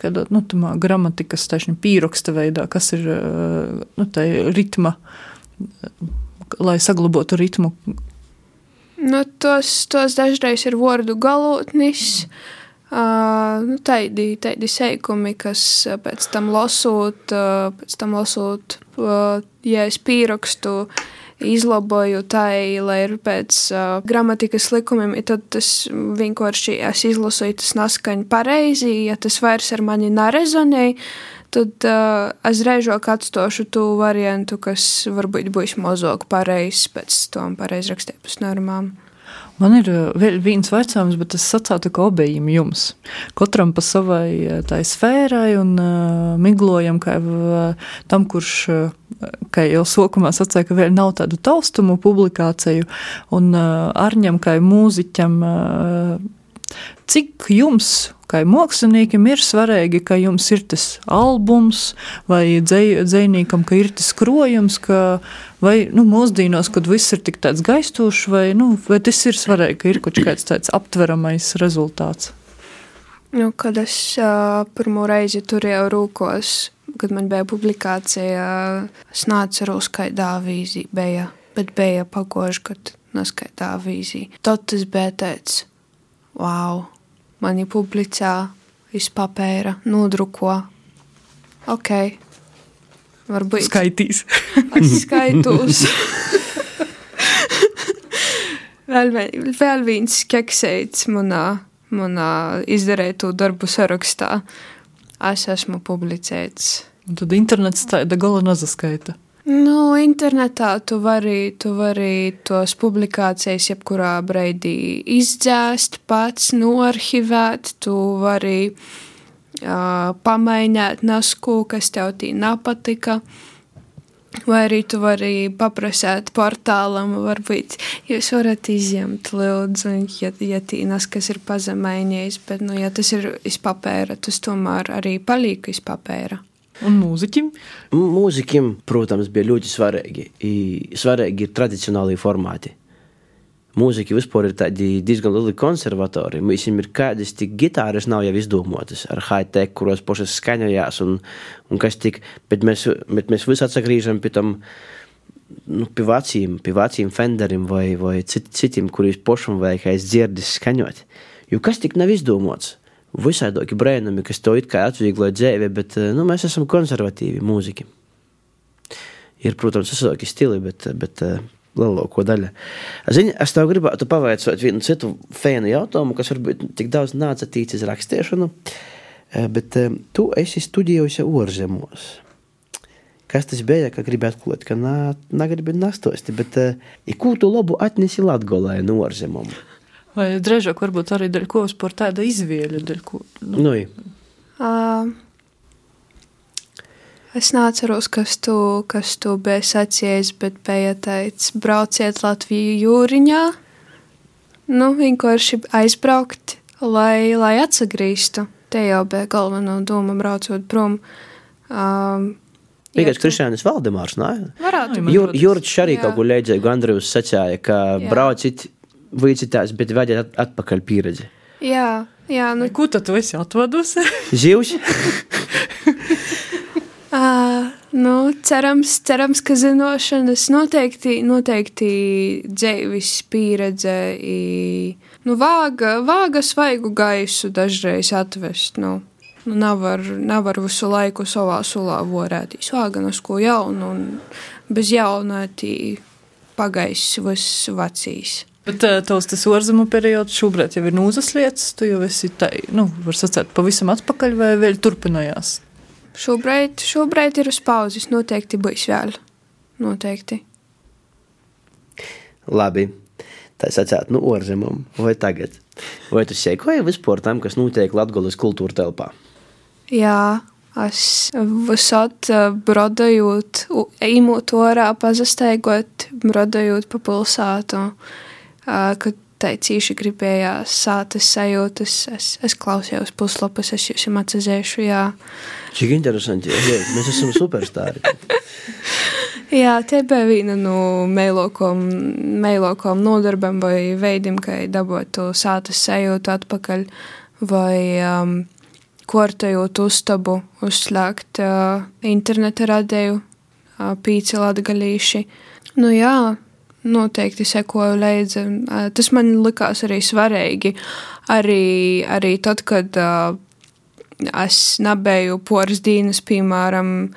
kādā nu, gramatikas pīraksta veidā, kas ir uh, nu, ritma, lai saglabotu ritmu. Nu, tos, tos dažreiz ir vārdu galotnis. Mm. Uh, nu, tādi, tādi seikumi, kas pēc tam lasot, uh, pēc tam lasot, uh, ja es pierakstu, izlaboju tai, lai ir pēc uh, gramatikas likumiem, tad tas vienkārši es izlasu, tas naskaņ pareizi, ja tas vairs ar mani nerezonē, tad uh, es reizāk atstošu to variantu, kas varbūt būs mazāk pareizs pēc tom pareizrakstības normām. Man ir eh, vēl viens vecums, bet es sacātu, ka obējiem jums. Katram pa savai eh, tai sfērai un uh, miglojam, kā uh, tam, kurš, uh, kā jau sokumā sacīja, ka vēl nav tādu taustumu publikāciju, un uh, Arņam, kā mūziķam, uh, cik jums kā māksliniekam ir svarīgi, ka jums ir tas albums vai dzējniekam, ka ir tas krojums, ka, vai nu, mūsdīnos, kad viss ir tik tāds gaistošs, vai, nu, vai tas ir svarīgi, ka ir kaut kāds tāds aptveramais rezultāts. Nu, kad es uh, pirmo reizi turēju rūkos, kad man bija publikācija, es neatceros, kādā avīzī bija, bet bija pagoši, kad neskaitā avīzī. Tad tas bija teicis, wow! mani publicē iz papēra, nodruko. Ok, varbūt. Skaitīs. skaitos. vēl, vēl viens keksēts manā, manā izdarītu darbu sarakstā. Es esmu publicēts. Un tad internets tāda gala nezaskaita. Nu, internetā tu vari, tu vari tos publikācijas jebkurā brīdī izdzēst, pats noarchivēt, tu vari uh, pamainīt nasku, kas tev tī nepatika. Vai arī tu vari paprasīt portālam, varbūt jūs varat izņemt, lūdzu, ja, ja tīnas, kas ir pazemainījis, bet, nu, ja tas ir iz papēra, tas tomēr arī paliek iz papēra. Un mūziķim? Mūziķim, protams, bija ļoti svarīgi. Svarīgi ir tradicionāli formāti. Mūziķi vispār ir diezgan lieli konservatori. Viņam ir kādas tik gitāras, nav jau izdomātas ar high-tech, kuros pašas skaņojās un, un kas tik. Bet mēs, bet mēs visi atsagrīžam pie tam, nu, pie veciem, pie veciem Fenderim vai, vai cit, citiem, kuriem pašam vajag aiz dzirdis skaņot. Jo kas tik nav izdomāts? Visādākie brēnumi, kas to it kā atvieglo dzīvi, bet eh, nu, mēs esam konservatīvi mūziķi. Ir, protams, visādi stili, bet, bet eh, lielāko daļu. Zini, es tev gribētu pavaicāt vienu citu fēnu jautājumu, kas varbūt tik daudz nāca tīcis rakstīšanu, eh, bet tu esi studijojusi ārzemēs. Kas tas bija, ka gribi atklāt, ka nā, negribi nastosti, bet ja ko tu labu atnesi Latgolē no ārzemēm? Vai drēžāk varbūt arī dēļ ko par tāda izvēļa, dēļ ko? Nu. Nu, uh, es neatceros, kas tu, kas tu bija sacījis, bet bija teicis, brauciet Latviju jūriņā, nu, vienkārši aizbraukt, lai, lai atsagrīstu. Te jau bija galvenā doma braucot prom. Um, Tikai Kristiānis Valdemārs, nē? Varētu. Jurģis arī kaut ko leidzēja, Gandrīvs sacīja, ka jā. braucit vicitās, bet vajag atpakaļ pieredzi. Jā, jā. Nu... Ko tad tu esi atvadusi? Zivs? uh, nu, cerams, cerams, ka zinošanas noteikti, noteikti dzīves pieredze, i, nu, vāga, vāga svaigu gaisu dažreiz atvest, nu. Nu, nevar, nevar visu laiku savā sulā vorētīs vāganas ko jaunu, un bez jaunā tī pagaiss viss vecīs. Bet uh, tavs tas ārzemju periods šobrīd jau ir nūzas lietas, tu jau esi tā, nu, var sacēt, pavisam atpakaļ vai vēl turpinājās? Šobrīd, šobrīd ir uz pauzes, noteikti būs vēl. Noteikti. Labi. tā sacīt, nu, ārzemēm vai tagad? Vai tu sekoji vispār tam, kas notiek Latvijas kultūra telpā? Jā, es visot brodojot, īmot orā, pazasteigot, brodojot pa pilsētu, kad tai cīši gribējās sātas sajūtas. Es, es klausījos puslapus, es jums atsazēšu, jā. Cik interesanti, jā, mēs esam superstāri. jā, te bija viena no meilokom, meilokom nodarbam vai veidim, kā dabotu sātas sajūtu atpakaļ, vai um, kortējot uztabu, uzslēgt uh, interneta radēju, uh, pīci latgalīši. Nu jā, noteikti sekoju līdzi. Tas man likās arī svarīgi. Arī, arī tad, kad uh, es nebiju poras dienas, piemēram,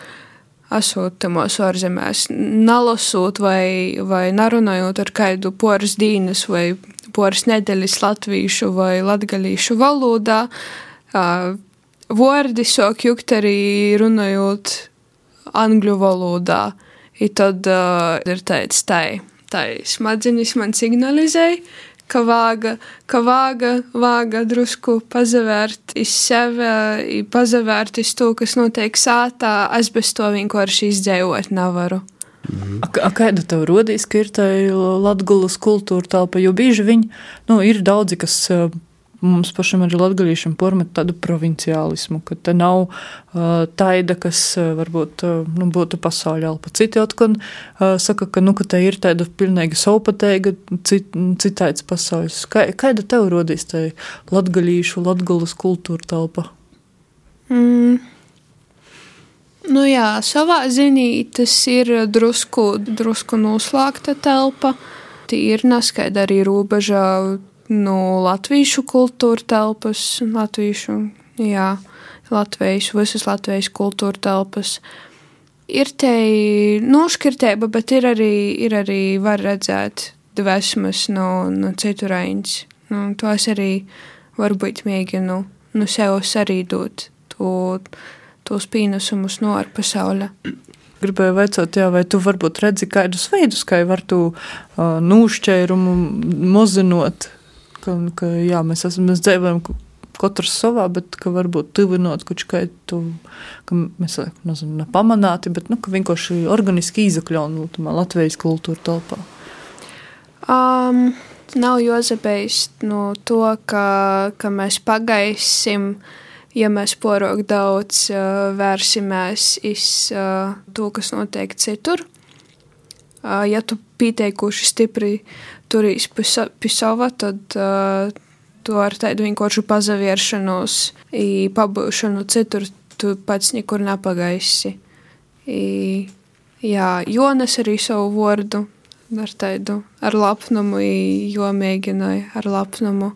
esot tamos ārzemēs, nalasot vai, vai narunājot ar kādu poras dienas vai poras nedēļas latviešu vai latgalīšu valodā, uh, vārdi sāk jukt arī runājot angļu valodā. I tad uh, ir tāds tai tai smadzenes man signalizēja, ka vāga, ka vāga, vāga drusku pazavērt iz sevi, pazavērt iz to, kas notiek sātā, es bez to vienkārši izdzīvot nevaru. Mm. A, a kāda tev rodīs, ka ir tā Latgulas kultūra telpa, jo bieži viņi, nu, ir daudzi, kas mums pašam arī latgaļiešiem pormet tādu provinciālismu, ka te nav uh, taida, kas varbūt uh, nu, būtu pasaulē alpa. Citi atkal uh, saka, ka, nu, ka te ir tāda pilnīgi saupateiga cit, citāds pasaules. Kā, kāda tev rodīs tai latgaļīšu, latgulas kultūra telpa? Mm. Nu jā, savā ziņā tas ir drusku, drusku noslēgta telpa. Tī ir neskaidra arī robeža nu, latviešu kultūra telpas, latviešu, jā, latviešu, visas latviešu kultūra telpas. Ir te nošķirtība, bet ir arī, ir arī var redzēt dvēsmas no, no citu raiņas. Nu, to es arī varbūt mēģinu nu, sev sarīdot to, tos pienesumus no ārpasaules gribēju vaicāt, jā, vai tu varbūt redzi kādus veidus, kā var tu uh, nūšķērumu mozinot ka, ka jā, mēs, esam, mēs dzīvojam katrs savā, bet ka varbūt tuvinot kaut kādu, ka mēs nezinu, nepamanāti, bet nu, vienkārši organiski izakļaunu Latvijas kultūra telpā. Um, nav jozabējis no to, ka, ka mēs pagaisim, ja mēs porok daudz uh, vērsimies iz uh, to, kas notiek citur. Uh, ja tu pieteikuši stipri turīs pie sava, tad uh, tu ar tādu vienkārši pazavieršanos, pabūšanu citur, tu pats nekur nepagaisi. I, jā, Jonas arī savu vārdu ar tādu, ar lapnumu, jo mēģināja ar lapnumu.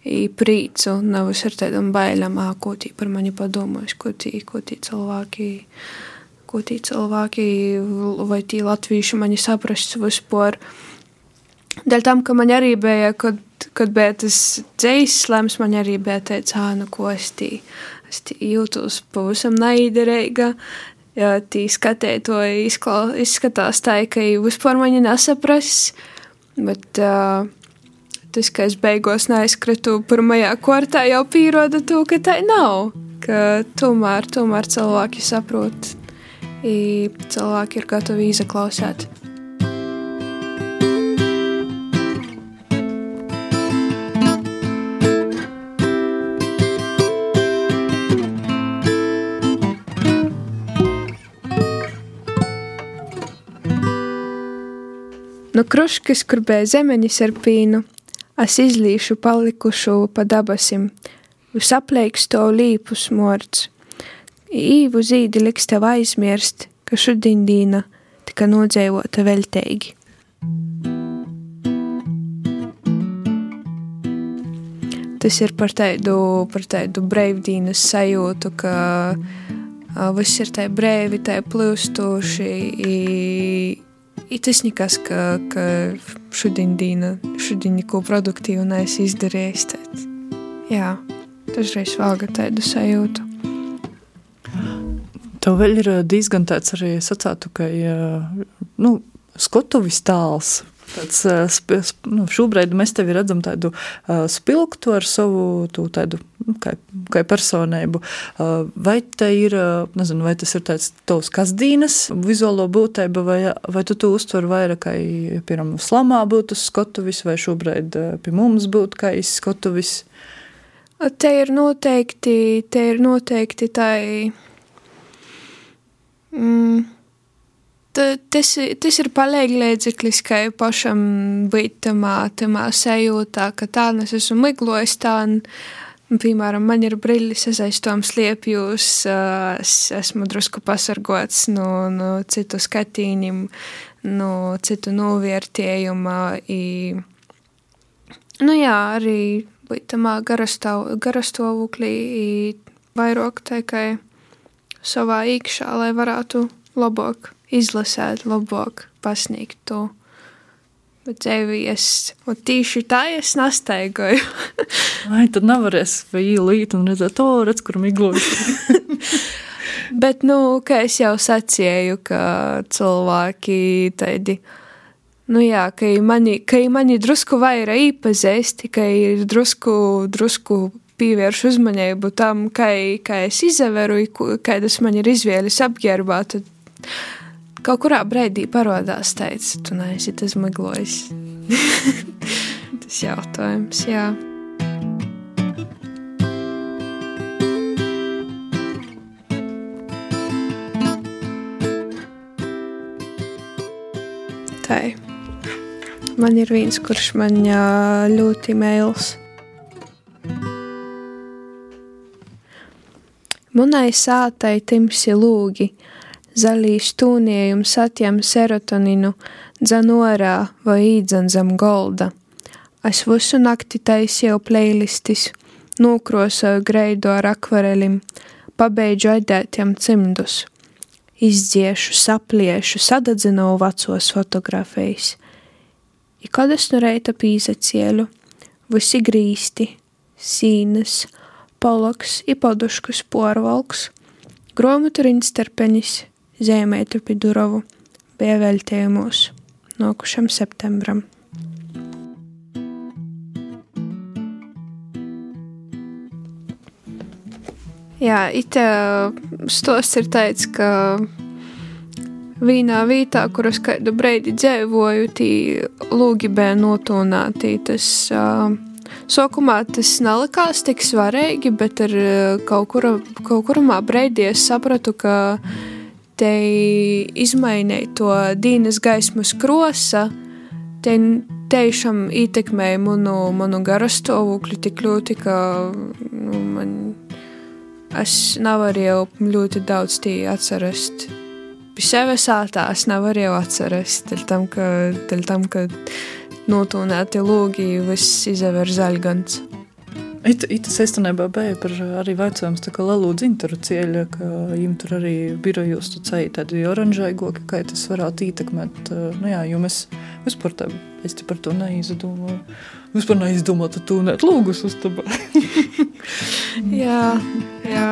I prīcu, nevis ar tādām bailēm, ko tī par mani padomās, ko tī, ko tī cilvēki, ko tī cilvēki, vai tī latvieši mani saprast vispār. Uh, Dēļ tam, ka man arī bija, kad, kad bija tas dzīs slēms, man arī bija teicis, ah, nu ko es tī, es tī jūtos pavisam naiderīga. Ja tī skatēji to izklau, izskatās tā, ka vispār mani nesapras, bet uh, tas, ka es beigos neaizskritu pirmajā kortā, jau pieroda to, ka tā nav. Ka tomēr, tomēr cilvēki saprot, cilvēki ir gatavi izaklausīt. No kruškas, kur bija zemeņas ar pīnu, es izlīšu palikušu pa dabasim, visapleiksto līpu smords. Īvu zīdi liks tev aizmirst, ka šodien dīna tika nodzēvota velteigi. Tas ir par tādu, par tādu brīvdienas sajūtu, ka viss ir tā brīvi, tā plūstoši. I tas nekas, ka, ka šodien diena, šodien neko produktīvu neesi izdarījis. Tad, jā, dažreiz valga tādu sajūtu. Tev vēl ir diezgan tāds arī sacātu, ka, nu, skotuvis tāls tāds, nu, šobrīd mēs tevi redzam tādu spilgtu ar savu tu, tādu, nu, kā, kā personību. Vai ir, nezinu, vai tas ir tāds tavs kasdīnas vizuālo būtība, vai, vai tu to uztver vairāk, kā, piemēram, slamā būtu skotuvis, vai šobrīd pie mums būtu kā skotuvis? Te ir noteikti, te ir noteikti tai. Mm, tas, tas ir palīdzeklis, kā pašam būt tamā, tamā sajūtā, ka tā es esmu miglojis tā. Un, Piemēram, man ir brīlis, es aiz tom slēpjos, es esmu drusku pasargots no, no citu skatīņiem, no citu novērtējuma. I, nu jā, arī būt tamā garastāvoklī, vairāk tikai savā iekšā, lai varētu labāk izlasēt, labāk pasniegt to. Bet dzīvi es tīši tā es nastaigoju. Ai, tad nevarēs vai īlīt un redzēt, to redz, kur miglojas. Bet, nu, kā es jau sacīju, ka cilvēki tādi, nu jā, ka mani, ka mani drusku vairāk īpazīsti, ka ir drusku, drusku pievērš uzmanību tam, kā, kā es izaveru, kādas man ir izvēles apģērbā, tad Kaut kurā brīdī parādās, teica, tu neesi tas miglojis. tas jautājums, jā. Tā. Man ir viens, kurš man ļoti mēls. Munai sātai timsi lūgi, zaļī stūniejums atjam serotoninu, dzan orā vai īdzan zem golda. Es visu nakti taisīju playlistis, nokrosoju greidu ar akvarelim, pabeidžu aidētiem cimdus. Izdziešu, sapliešu, sadadzinu vecos fotografijas. I kad es no reita pīzacieļu, visi grīsti, sīnas, poloks, i poduškus porvalks, gromatu riņsterpenis, Zēmētu Pidurovu bija veltījumos nokušam septembram. Jā, itā stosts ir tāds, ka vienā vietā, kur es kādu breidi dzīvoju, tī lūgi bija notūnāti. Tas uh, sākumā tas nelikās tik svarīgi, bet ar kaut, kura, kaut kurā breidī es sapratu, ka te izmainīt to dienas gaismas krosa, te tiešām ietekmēja manu, manu garastāvokli tik ļoti, ka nu, man, es nevarēju ļoti daudz tī atcerast. Pie sevis ātā es nevarēju atcerast, dēļ tam, ka, dēļ tam, ka notūnēti lūgi viss izaver zaļgans. It, itas īstenībā bija par arī vaicājums, tā kā Lalu dzintaru cieļa, ka viņam tur arī birojos tu ceļi tādi oranžaigoki, kā tas varētu ietekmēt. Nu jā, jo mēs vispār tā, es te par to neizdomāju. Vispār neizdomāju, tu net lūgus uz tabā. jā, jā.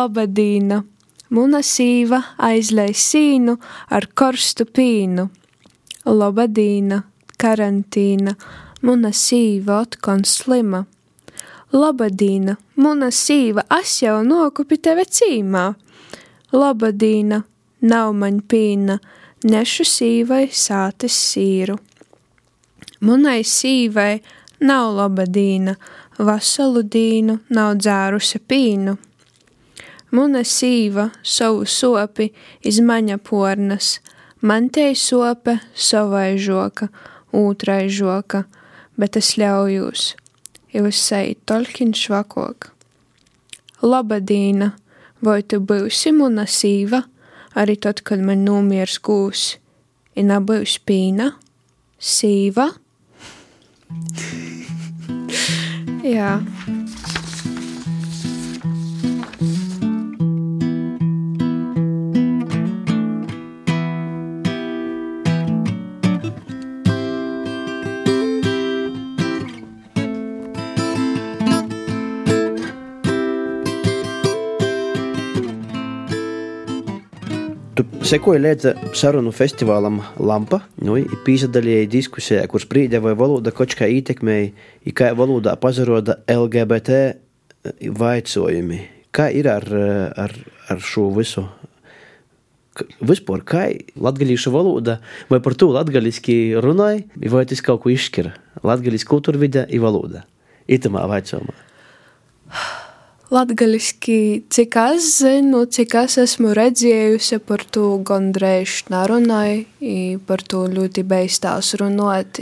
Labadīna! Muna sīva aizlēj sīnu ar korstu pīnu. Labadīna, karantīna, muna sīva otkon slima. Labadīna, muna sīva, es jau nokupi teve cīmā. Labadīna, nav man pīna, nešu sīvai sātes sīru. Munai sīvai nav labadīna, vasalu dīnu nav dzērusi pīnu. Muna sīva savu sopi izmaņa pornas, man te sope savai žoka, ūtrai žoka, bet es ļaujos, jau es seju tolkin švakok. Labadīna, vai tu būsi muna sīva, arī tad, kad man nomiers gūs, ir nebūs pīna, sīva? Jā. Tu sekoji līdzi sarunu festivālam Lampa, nu, pīsadalīja diskusijā, kur sprīdē vai valoda kaut kā ietekmēja, kā valodā pazaroda LGBT vaicojumi. Kā ir ar, ar, ar šo visu? Vispār, kā latviešu valoda, vai par to latviešu runāja, vai tas kaut ko izšķira? Latviešu kultūra vide ir valoda. Itamā vaicojumā. Latgaliski, cik es zinu, cik es esmu redzējusi par to gandrīz nerunāju, par to ļoti beigstās runāt.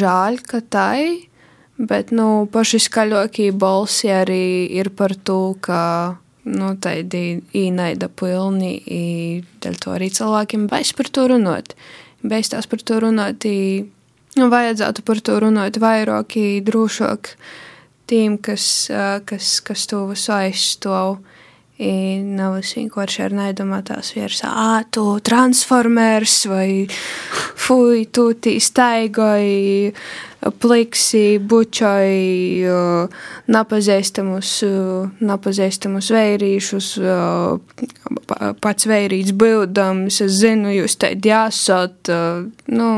Žēl, ka tai, bet, nu, paši skaļākie balsi arī ir par to, ka, nu, tādi īnaida pilni, dēļ to arī cilvēkiem baigs par to runāt. Beigstās par to runāt, nu, vajadzētu par to runāt vairāk, drošāk tiem, kas, kas, kas to visu aizstāv. Nav es vienkārši ar nedomātās vairs, ah, tu transformers vai fuj, tu tī staigoji, pliksi, bučoji, napazīstamus, napazīstamus vērīšus, pats vērīts bildams, es zinu, jūs tādi jāsot, nu,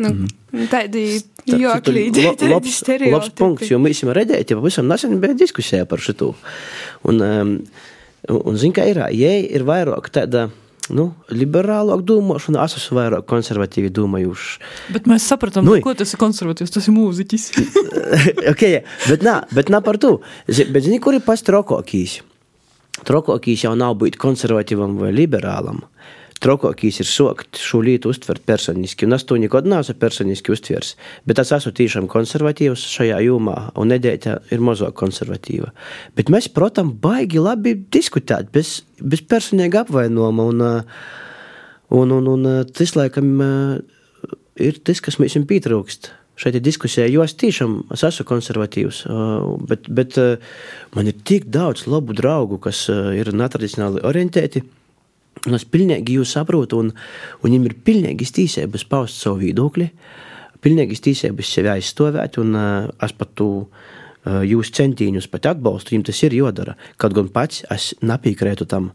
nu mm tādi Joklīgi, la, labs, labs punkts, jo mēs jau redzējām, ja pavisam nesen bija diskusija par šo. Un, um, un zin, kā ir, ja ir vairāk tāda. Nu, liberālāk domāšana, es esmu vairāk konservatīvi domājuši. Bet mēs sapratām, nu, ko tas ir konservatīvs. Tas ir mūziķis. ok, bet nē, bet nē par to. Bet zini, kur ir pats trokokīs? Trokokīs jau nav būt konservatīvam vai liberālam. Uh, Trokākais ir sokt šo lietu uztvert personiski, un es to nekad neesmu personiski uztvers. Bet es esmu tiešām konservatīvs šajā jomā, un nedēļa ir mazāk konservatīva. Bet mēs, protams, baigi labi diskutēt, bez, bez personīga apvainojuma, un, un, un, un tas, laikam, ir tas, kas mums pietrūkst šeit ir diskusija, jo es tiešām es esmu konservatīvs, bet, bet man ir tik daudz labu draugu, kas ir netradicionāli orientēti. Un es pilnīgi jūs saprotu, un, un viņam ir pilnīgi tiesības paust savu viedokli, pilnīgi tiesības sevi aizstāvēt, un uh, es pat tu uh, jūs centienus pat atbalstu, viņam tas ir jādara. Kaut gan pats es nepiekrītu tam.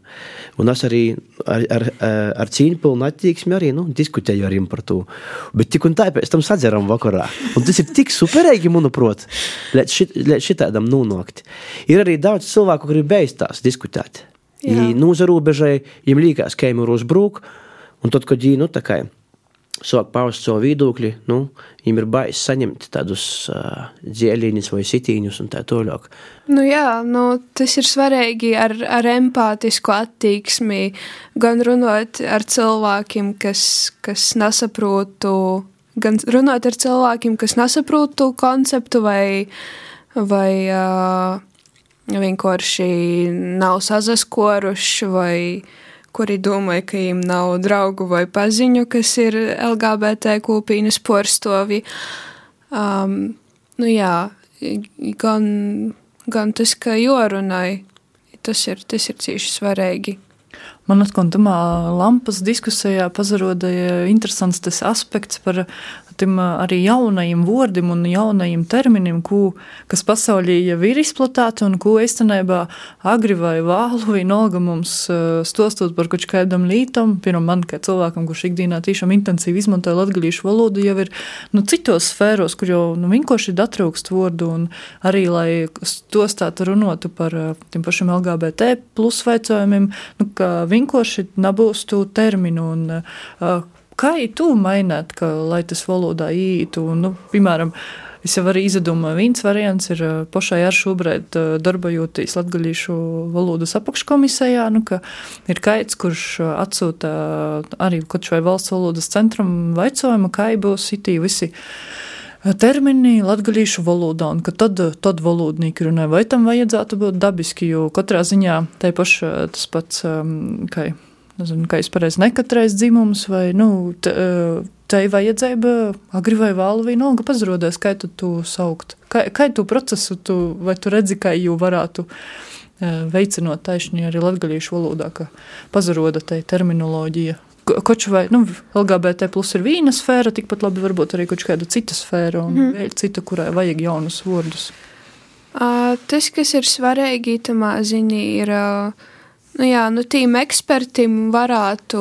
Un es arī ar, ar, ar cīņu pilnu attieksmi arī nu, diskutēju ar viņiem par to. Bet tik un tā pēc tam sadzeram vakarā. Un tas ir tik superīgi, manuprāt, līdz, šit, šitādam nonākt. Ir arī daudz cilvēku, kuri beidz tās diskutēt. I nozarobežai, viņam liekas, ka viņam ir uzbruk, un tad, kad viņi, nu, sāk paust savu viedokli, nu, viņiem ir bailes saņemt tādus uh, dzieliņus vai sitīņus un tā tālāk. Nu jā, nu, tas ir svarīgi ar, ar empātisku attieksmi, gan runāt ar cilvēkiem, kas, kas nesaprotu, gan runāt ar cilvēkiem, kas nesaprotu konceptu vai, vai uh, vienkārši nav sazaskoruši vai kuri domāja, ka viņiem nav draugu vai paziņu, kas ir LGBT kopīnas porstovi. Um, nu jā, gan, gan tas, ka jorunai, tas ir, tas ir cīši svarīgi. Man atkal tamā lampas diskusijā pazarodēja interesants tas aspekts par tiem arī jaunajiem vārdiem un jaunajiem terminiem, ko, kas pasaulē jau ir izplatīti un ko īstenībā agri vai vālu vienalga mums stostot par kaut kādam lītam, piemēram, man kā cilvēkam, kurš ikdienā tiešām intensīvi izmantoja latgalīšu valodu, jau ir nu, citos sfēros, kur jau nu, vienkārši ir atrūkst vārdu un arī, lai stostātu runotu par tiem pašiem LGBT plus veicojumiem, nu, ka vienkārši nebūs tu terminu un uh, Kā tu maināt, ka, lai tas valodā ītu? Nu, piemēram, Es jau arī izdomāju, viens variants ir pašai ar šobrīd darbojoties Latvijas valodas apakškomisijā, nu, ka ir kaits, kurš atsūta arī kaut šai valsts valodas centram vaicojumu, kā būs itī visi termini latviešu valodā, un ka tad, tad valodnieki runā, vai tam vajadzētu būt dabiski, jo katrā ziņā tai paša tas pats, kā nezinu, kā es pareizi nekatrais dzimums, vai, nu, tai vajadzība agri vai vēlu vienalga pazarodēs, kā tu to saukt. Kā, kā tu procesu, tu, vai tu redzi, kā jau varētu veicinot taisni arī latgalīšu valodā, ka pazaroda tai terminoloģija. Koču vai, nu, LGBT plus ir vīna sfēra, tikpat labi varbūt arī kāda cita sfēra un mm. vēl cita, kurai vajag jaunus vārdus. Uh, tas, kas ir svarīgi tamā ziņā, ir uh, Nu jā, nu tīm ekspertim varētu,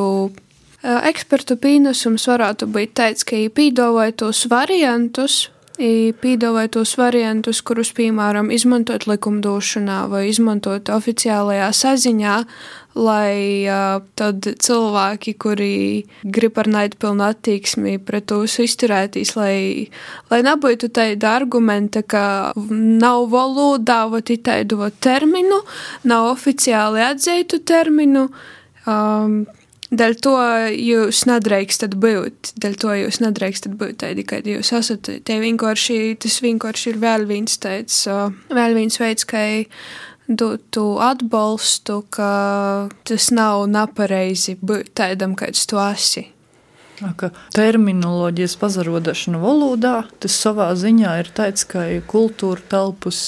eh, ekspertu pīnesums varētu būt tāds, ka viņi pīdāvāja tos variantus, Pīdāvāja tos variantus, kurus, piemēram, izmantot likumdošanā vai izmantot oficiālajā saziņā, lai uh, tad cilvēki, kuri grib ar naidpilnu attieksmi pret to izturēties, lai, lai nebūtu tāda argumenta, ka nav valodā, vai tādu terminu, nav oficiāli atzītu terminu. Um, Dēļ to jūs nedrīkstat būt, dēļ to jūs nedrīkstat būt tādi, kad jūs esat. Te vienkārši, tas vienkārši ir vēl viens tāds, vēl viens veids, kā dotu atbalstu, ka tas nav nepareizi būt tādam, kāds tu esi. Ka terminoloģijas pazarodašana valodā, tas savā ziņā ir tāds, ka kultūra telpas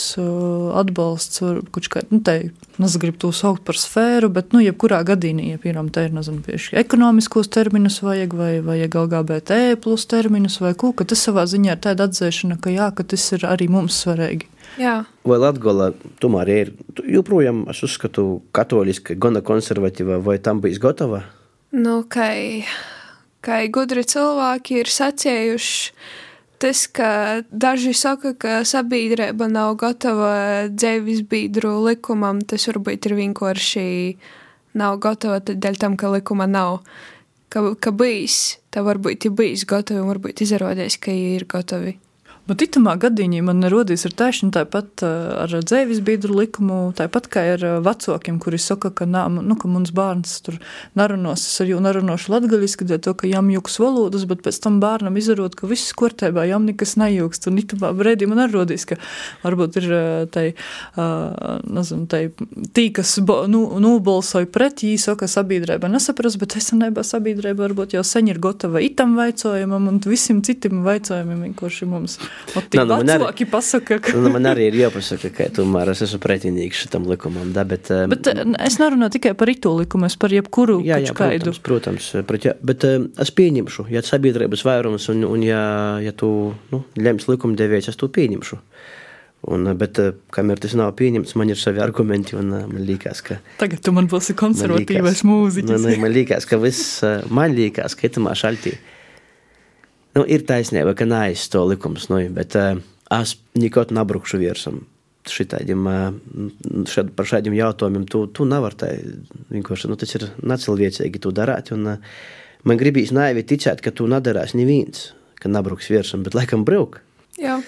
atbalsts, kurš kā, nu, te, nezinu, to saukt par sfēru, bet, nu, jebkurā gadījumā, ja, piemēram, te ir, nezinu, ekonomiskos terminus vajag, vai vajag LGBT plus terminus, vai ko, ka tas savā ziņā ir tāda atzēšana, ka jā, ka tas ir arī mums svarīgi. Jā. Vai Latvija tomēr ir joprojām, es uzskatu, katoliska, gana konservatīva, vai tam bijis gatava? Nu, kai... Okay kā gudri cilvēki ir sacējuši. Tas, ka daži saka, ka sabiedrība nav gatava dzīves biedru likumam, tas varbūt ir vienkārši nav gatava dēļ tam, ka likuma nav. Ka, ka bijis, tā varbūt ir bijis gatavi, un varbūt izrādās, ka ir gatavi. Bet itamā gadījumā man rodīs ar taisnu tāpat eh, ar dzēvis biedru likumu, tāpat kā ar eh, vecākiem, kuri saka, ka, nā, nu, ka mums bērns tur narunos, es ar jū narunošu latgaļiski, dēļ to, ka jām jūks valodas, bet pēc tam bērnam izarot, ka viss kortībā, jām nekas nejūkst. Un itamā brēdī man rodīs, ka varbūt ir eh, tai, nezinu, tai tī, kas nu, nobalsoja pret, jī saka, sabiedrība nesaprast, bet esamībā sabiedrība varbūt jau sen ir gatava itam vaicojumam un visiem citiem vaicojumiem, vienkārši mums. Nā, nu, man arī, pasaka, ka... nu, man arī ir jāpasaka, ka tomēr es esmu pretinīgs šitam likumam. Da, bet, um, bet es nerunāju tikai par itu likumu, es par jebkuru jā, jā, kaidu. Protams, protams pret, jā, bet um, es pieņemšu, ja sabiedrības vairums un, un ja, ja tu nu, lems likumdevējs, es to pieņemšu. Un, bet, kamēr tas nav pieņemts, man ir savi argumenti. Man liekas, ka. Tagad tu man būsi konservatīvais mūziķis. Man, man liekas, ka viss, man liekas, ka itamā šaltī nu, ir taisnība, ka nājas to likums, nu, bet uh, es nekad nebrukšu virsam. Šitādiem, uh, šad, par šādiem jautājumiem tu, tu nevari tā vienkārši, nu, tas ir necilvēcīgi tu darāt, un uh, man gribīs naivi ticēt, ka tu nedarās neviens, ka nebruks virsam, bet laikam bruk. Jā.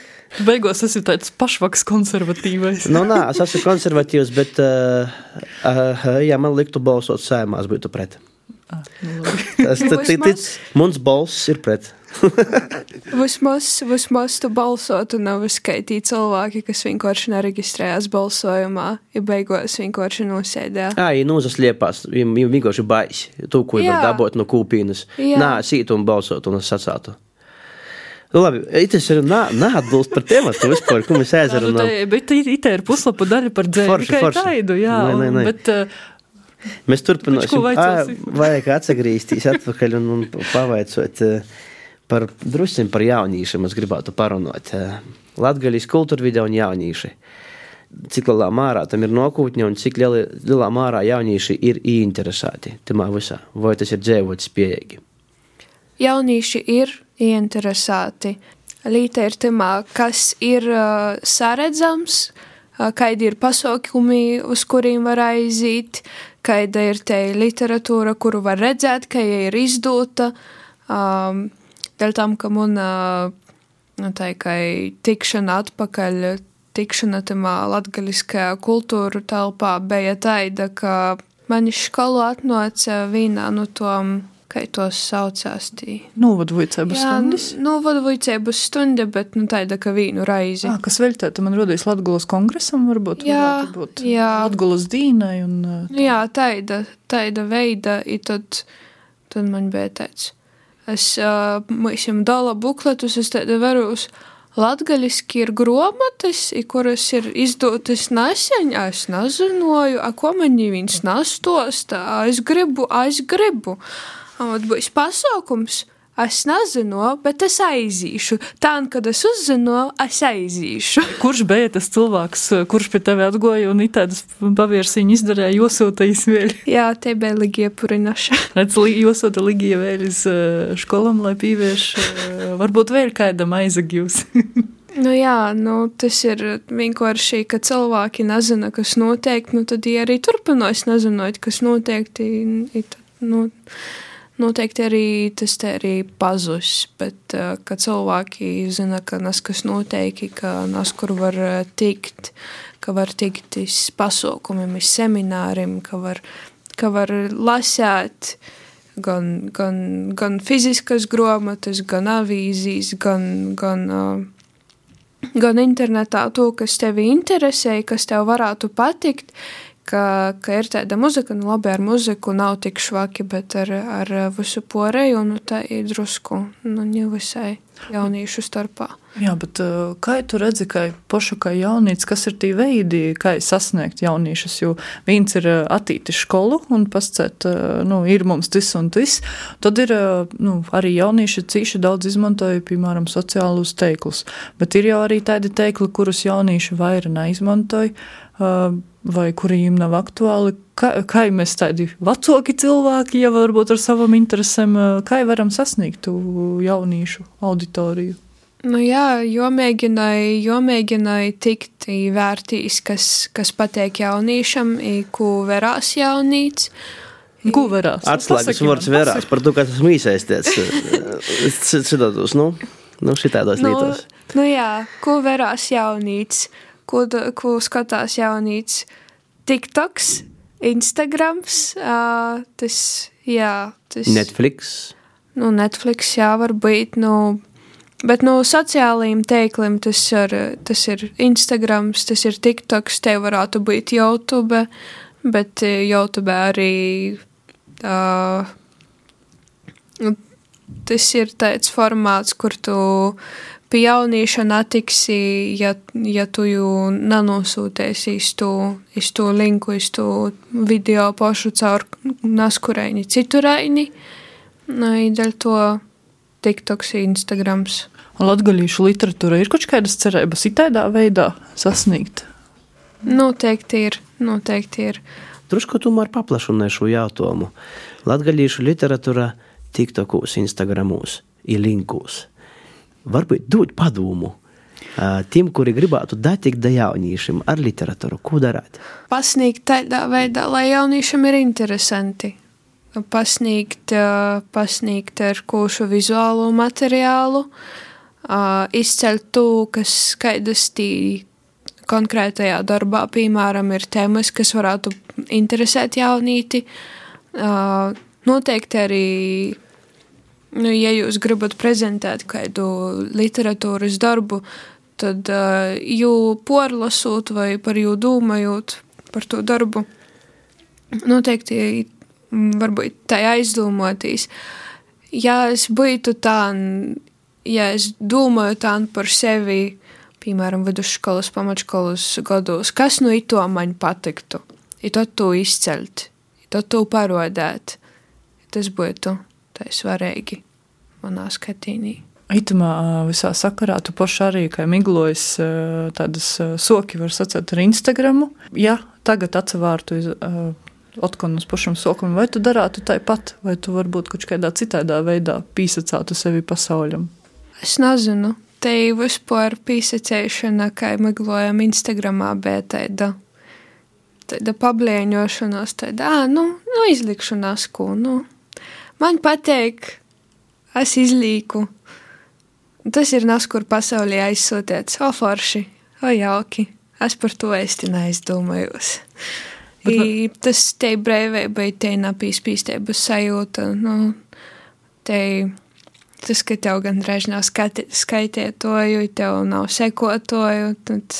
Beigās tas ir tāds pašvaks konservatīvais. nu, nā, es esmu konservatīvs, bet, uh, uh, ja man liktu balsot sēmās, būtu pret. Ah, nu tas, tad, tad, mums balss ir pret. vismaz, vismaz tu balsotu, nav skaitīti cilvēki, kas vienkārši nereģistrējās balsojumā, ja beigās vienkārši nosēdē. Jā, ja nozaslēpās, viņam vienkārši baisi. To, ko var dabūt no kūpīnas. Nā, sīt un balsot un es sacātu. Nu, labi, tas ir neatbilst par tēmatu vispār, ko mēs. Nu, bet tā ir puslapa daļa par dzēru, tikai taidu, jā. Nē, nē, nē. Bet, uh, Mēs turpināsim. Vajag atgriezties atpakaļ un, un pavaicot. Uh, par drusku par jauniešiem es gribētu parunāt. Latvijas kultūra video un jaunieši. Cik lielā mērā tam ir nokūtņa un cik lielā, lielā mērā jaunieši ir ieinteresēti tamā visā, vai tas ir dzīvot spējīgi? Jaunieši ir ieinteresēti. Līta ir tamā, kas ir uh, saredzams, uh, kādi ir pasaukumi, uz kuriem var aiziet, kāda ir te literatūra, kuru var redzēt, ka ir izdota. Um, Dēļ tam, ka mana nu, tā kā tikšana atpakaļ, tikšana tamā latgaļiskajā kultūru telpā bija taida, ka mani skolu atnāca vienā no tom, kā tos saucās. Tī. Novadvojcēbas stundas? Novadvojcēbas stunda, bet nu tāda, ka vīnu raizi. Ah, kas vēl tāda, man rodīs Latgulas kongresam, varbūt? Jā, būt jā. Latgulas dīnai un... Tā. Jā, taida, taida veida, i tad, tad man bija tāds es mums dala bukletus, es tādu verūs. Latgaļiski ir gromatas, kuras ir izdotas nesen, es nezināju, a ko man viņas nastosta, es gribu, es gribu. Un būs pasaukums, es nezinu, bet es aizīšu. Tā, kad es uzzinu, es aizīšu. Kurš bija tas cilvēks, kurš pie tevi atgoja un tādas pavērsiņu izdarīja, josūtījis vēl? Jā, te bija Ligija Purinaša. Redz, josūta Ligija vēl iz školam, lai pīvieš, varbūt vēl kādam aizagjūs. Nu jā, nu, tas ir vienkārši, ka cilvēki nezina, kas notiek, nu tad viņi arī turpinās nezinot, kas notiek. Nu, noteikti arī tas te arī pazus, bet uh, ka cilvēki zina, ka nas kas notiek, ka nas kur var tikt, ka var tikt iz pasaukumiem, iz semināriem, ka var, ka var lasēt gan, gan, gan fiziskas grāmatas, gan avīzijas, gan, gan uh, gan internetā to, kas tevi interesē, kas tev varētu patikt, ka, ka ir tāda muzika, nu labi ar muziku nav tik švaki, bet ar, ar visu porēju, nu tā ir drusku, nu ne visai jauniešu starpā. Jā, bet uh, kā tu redzi, ka pašu kā jaunīts, kas ir tie veidi, kā sasniegt jauniešus, jo viens ir uh, attīti skolu un pascēt, uh, nu, ir mums tas un tas, tad ir, nu, arī jaunieši cīši daudz izmantoja, piemēram, sociālus teiklus, bet ir jau arī tādi teikli, kurus jaunieši vairāk neizmantoja, vai kuriem nav aktuāli, kā, kā mēs tādi vecāki cilvēki, ja varbūt ar savam interesēm, kā varam sasniegt jauniešu auditoriju? Nu jā, jo mēģināju, jo mēģināju tikt vērtīs, kas, kas pateik jauniešam, ko verās jaunīts. Ko verās? Atslēgas vārds verās par to, ka esmu īsaisties citādos, nu, nu šitādos nu, lītos. Nu jā, ko verās jaunīts, ko, ko skatās jaunīts. TikToks, Instagrams, uh, tas, jā, tas. Netflix. Nu, Netflix, jā, varbūt, nu, Bet no sociālajiem teikliem tas ir, tas ir Instagram, tas ir TikToks, te varētu būt YouTube, bet YouTube arī uh, tas ir tāds formāts, kur tu pie jaunieša netiksi, ja, ja tu jau nenosūties iz to, iz to linku, iz to video pašu caur naskurēni cituraini. Nu, dēļ to TikToks, Instagrams. Latviešu literatūra ir kaut kādas cerības, it tādā veidā sasniegt? Noteikti ir. Noteikti ir. Drusku tomēr paplašināju šo jautājumu. Latviešu literatūra TikTokos, Instagramos, ir linkos. Varbūt dod padomu tiem, kuri gribētu datikt da jauniešiem ar literatūru. Ko darāt? Pasniegt tādā veidā, lai jauniešiem ir interesanti pasniegt, pasniegt ar košu vizuālo materiālu, izcelt to, kas skaidrs tī konkrētajā darbā, piemēram, ir tēmas, kas varētu interesēt jaunīti. Noteikti arī, nu, ja jūs gribat prezentēt kādu literatūras darbu, tad jū porlasot vai par jū domājot par to darbu, noteikti varbūt tā aizdomotīs. Ja es būtu tā, ja es domāju tā par sevi, piemēram, vidusskolas, pamatskolas gados, kas no ito man patiktu, ir to izcelt, ir to to parodēt, tas būtu tā svarīgi manā skatījumā. Itamā visā sakarā tu paši arī, kā miglojas tādas soki, var sacēt ar Instagramu. Ja tagad atsevārtu atkal uz pašam sokam, vai tu darātu tāpat, vai tu varbūt kaut kādā citādā veidā pīsacātu sevi pasaulim? Es nezinu. Te vispār pīsacēšana, kā meklējam Instagramā, bija tāda, tāda pablēņošanās, tāda, nu, nu izlikšanās, ko, nu, man pateik, es izlīku. Tas ir nas, kur pasaulē aizsūtēts, o forši, o jauki, es par to īsti neizdomājos. Bet, I, tas te brīvībai, te napīspīstības sajūta, nu, te, tas, ka tev gan reiz nav skaitietoju, tev nav sekotoju, tad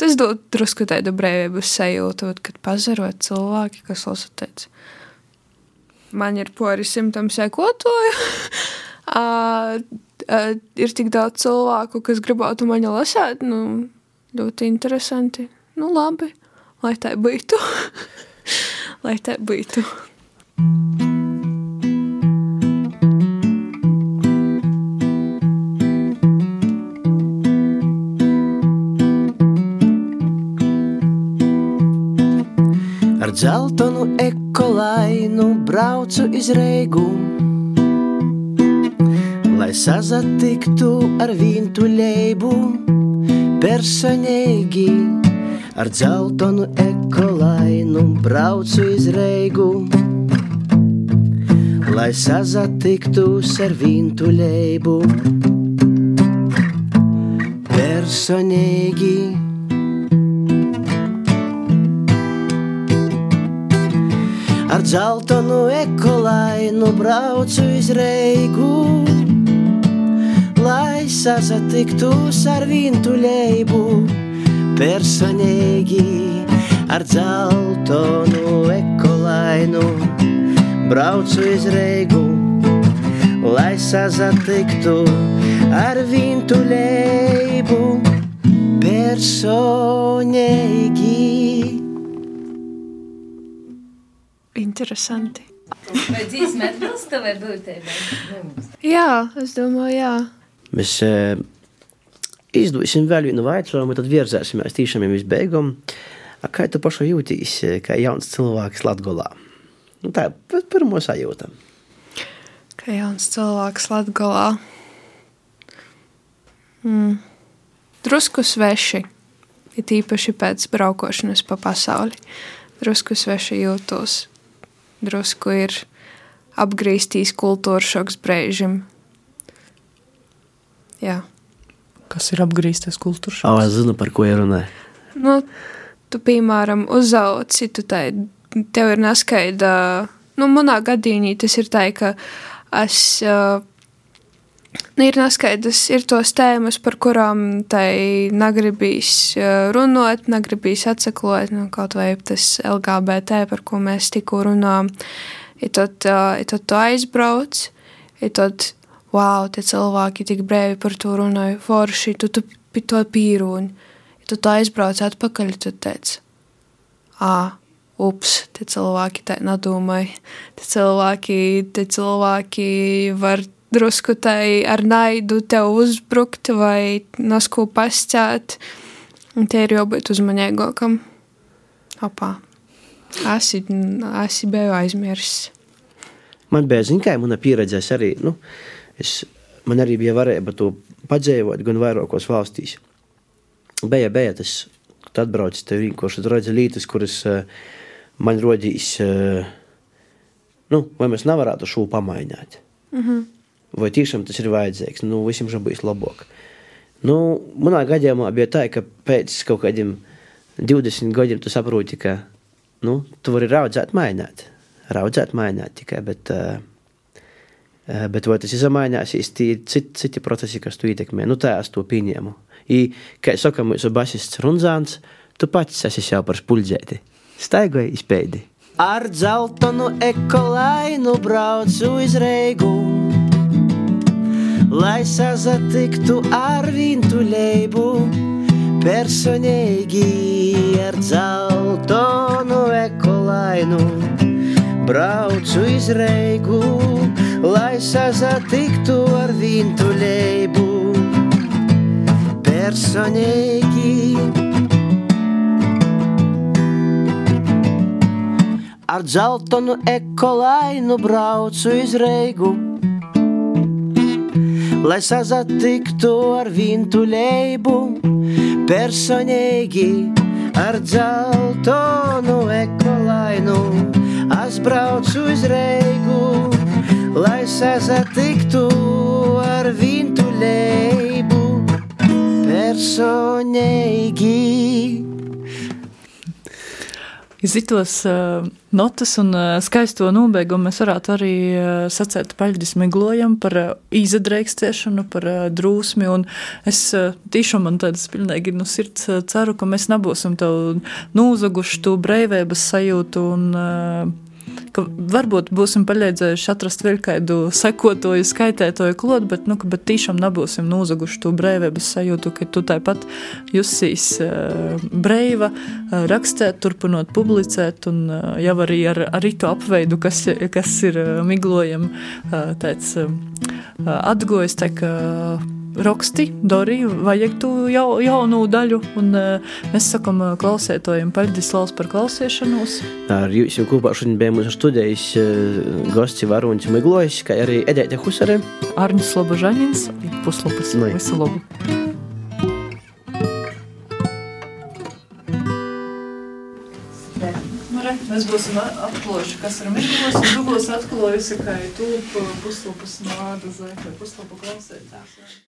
tas dod drusku tādu brīvības sajūtu, kad pazarot cilvēki, kas lasa teica, man ir pori simtam sekotoju, uh, uh, ir tik daudz cilvēku, kas gribētu mani lasēt, nu, ļoti interesanti, nu, labi lai tā būtu. lai tā būtu. Ar dzeltonu ekolainu braucu iz Reigu, lai sazatiktu ar vintuļeibu personīgi. Ar dzeltonu ekolainu braucu iz Reigu, lai sazatiktu ar vintuļeibu personīgi. Ar dzeltonu ekolainu braucu iz Reigu, lai sazatiktos ar vintuļeibu personīgi. Ar dzeltonu ekolainu braucu iz Reigu, lai sazatiktu ar vintuļeibu personīgi. Interesanti. Vai dzīsme atbilst tavai būtībai? Jā, es domāju, jā. Mēs e, izdosim vēl vienu jautājumu, tad virzēsimies tiešām jau visbeigām. A, Kā tu pašai jūties, e, kā jauns cilvēks Latvijā? Nu, tā ir pirmā sajūta. Kā jauns cilvēks Latvijā. Mm. Drusku sveši. Ir īpaši pēc braukošanas pa pasauli. Drusku sveši jūtos. Drusku ir apgrīztīs kultūra šoks brīžam. Jā. Kas ir apgrieztas kultūras O, es zinu, par ko ir runa. Nu, tu, piemēram, uzauci, tu tai, tev ir neskaidra. Nu, manā gadījumā tas ir tā, ka es. Uh, ir neskaidrs, ir tos tēmas, par kurām tai negribīs uh, runāt, negribīs atsaklot, nu, kaut vai tas LGBT, par ko mēs tikko runājām. Ir tad, uh, ir tad tu aizbrauc, ir tad, wow, tie cilvēki tik brīvi par to runāja, forši, tu, tu to pīrūni. Ja tu tā aizbrauc atpakaļ, tad teici, ah, ups, tie cilvēki tā nedomāja. Tie cilvēki, tie cilvēki var drusku tai ar naidu tev uzbrukt vai nasku pascēt. Un tie ir jābūt uzmanīgākam. Opā. Esi, esi biju aizmirsis. Man bija zināms, ka mana pieredze arī, nu, es, man arī bija varēja to padzīvot gan vairākos valstīs. Bija, bija tas, kad atbraucis te vienkārši redzi lietas, kuras uh, man rodīs, uh, nu, vai mēs nevarētu šo pamainīt. Mm -hmm. Vai tiešām tas ir vajadzīgs? Nu, visiem jau bijis labāk. Nu, manā gadījumā bija tā, ka pēc kaut kādiem 20 gadiem tu saproti, ka nu, tu vari raudzēt, mainīt. Raudzēt, mainīt tikai. Bet, uh, bet vai tas izmainīsies, tie ir citi, citi procesi, kas tu ietekmē. Nu, tā es to pieņēmu. I, kā saka mūsu basists Runzāns, tu pats esi jau par spuļģēti. Staigoji izpēdi. Ar dzeltonu ekolainu braucu uz Reigu lai sazatiktu ar vintuļeibu, personīgi ar dzeltonu ekolainu. Braucu iz Reigu, lai sazatiktu ar vintuļeibu, personīgi. Ar dzeltonu ekolainu braucu iz Reigu lai sazatiktu ar vintuļeibu, personīgi ar dzeltonu ekolainu. Es braucu uz Reigu, lai sazatiktu ar vintuļeibu, personīgi. Zitos uh, notas un uh, skaisto nobeigumu mēs varētu arī uh, sacēt paļģis miglojam par uh, izadreikstiešanu, par uh, drūsmi, un es uh, tiešām man tādas pilnīgi no sirds uh, ceru, ka mēs nebūsim tev nūzaguši to breivības sajūtu un uh, ka varbūt būsim palīdzējuši atrast vēl kādu sekotoju, skaitētoju klodu, bet, nu, bet tiešām nebūsim nozaguši to brīvības sajūtu, ka tu tāpat jusīs uh, brīva, uh, rakstēt, turpinot publicēt, un uh, jau arī ar, ar itu apveidu, kas, kas ir uh, miglojam, uh, tāds uh, atgojas, tā kā raksti, dari, vajag tu jau, jaunu daļu, un uh, mēs sakam uh, klausētojiem paldies Laus par klausēšanos. Ar jums jau kopā šodien bija mūsu studijas uh, gosts Varūns Miglojs, kā arī Edēte Husare. Arnis Slobožaņins, puslapas, Nu, visu labu. Nu, mēs būsim atklājuši, kas ir Mikls, būsi atklājusi, ka ir tūp puslapas nāda zē, vai puslapu klausētājs.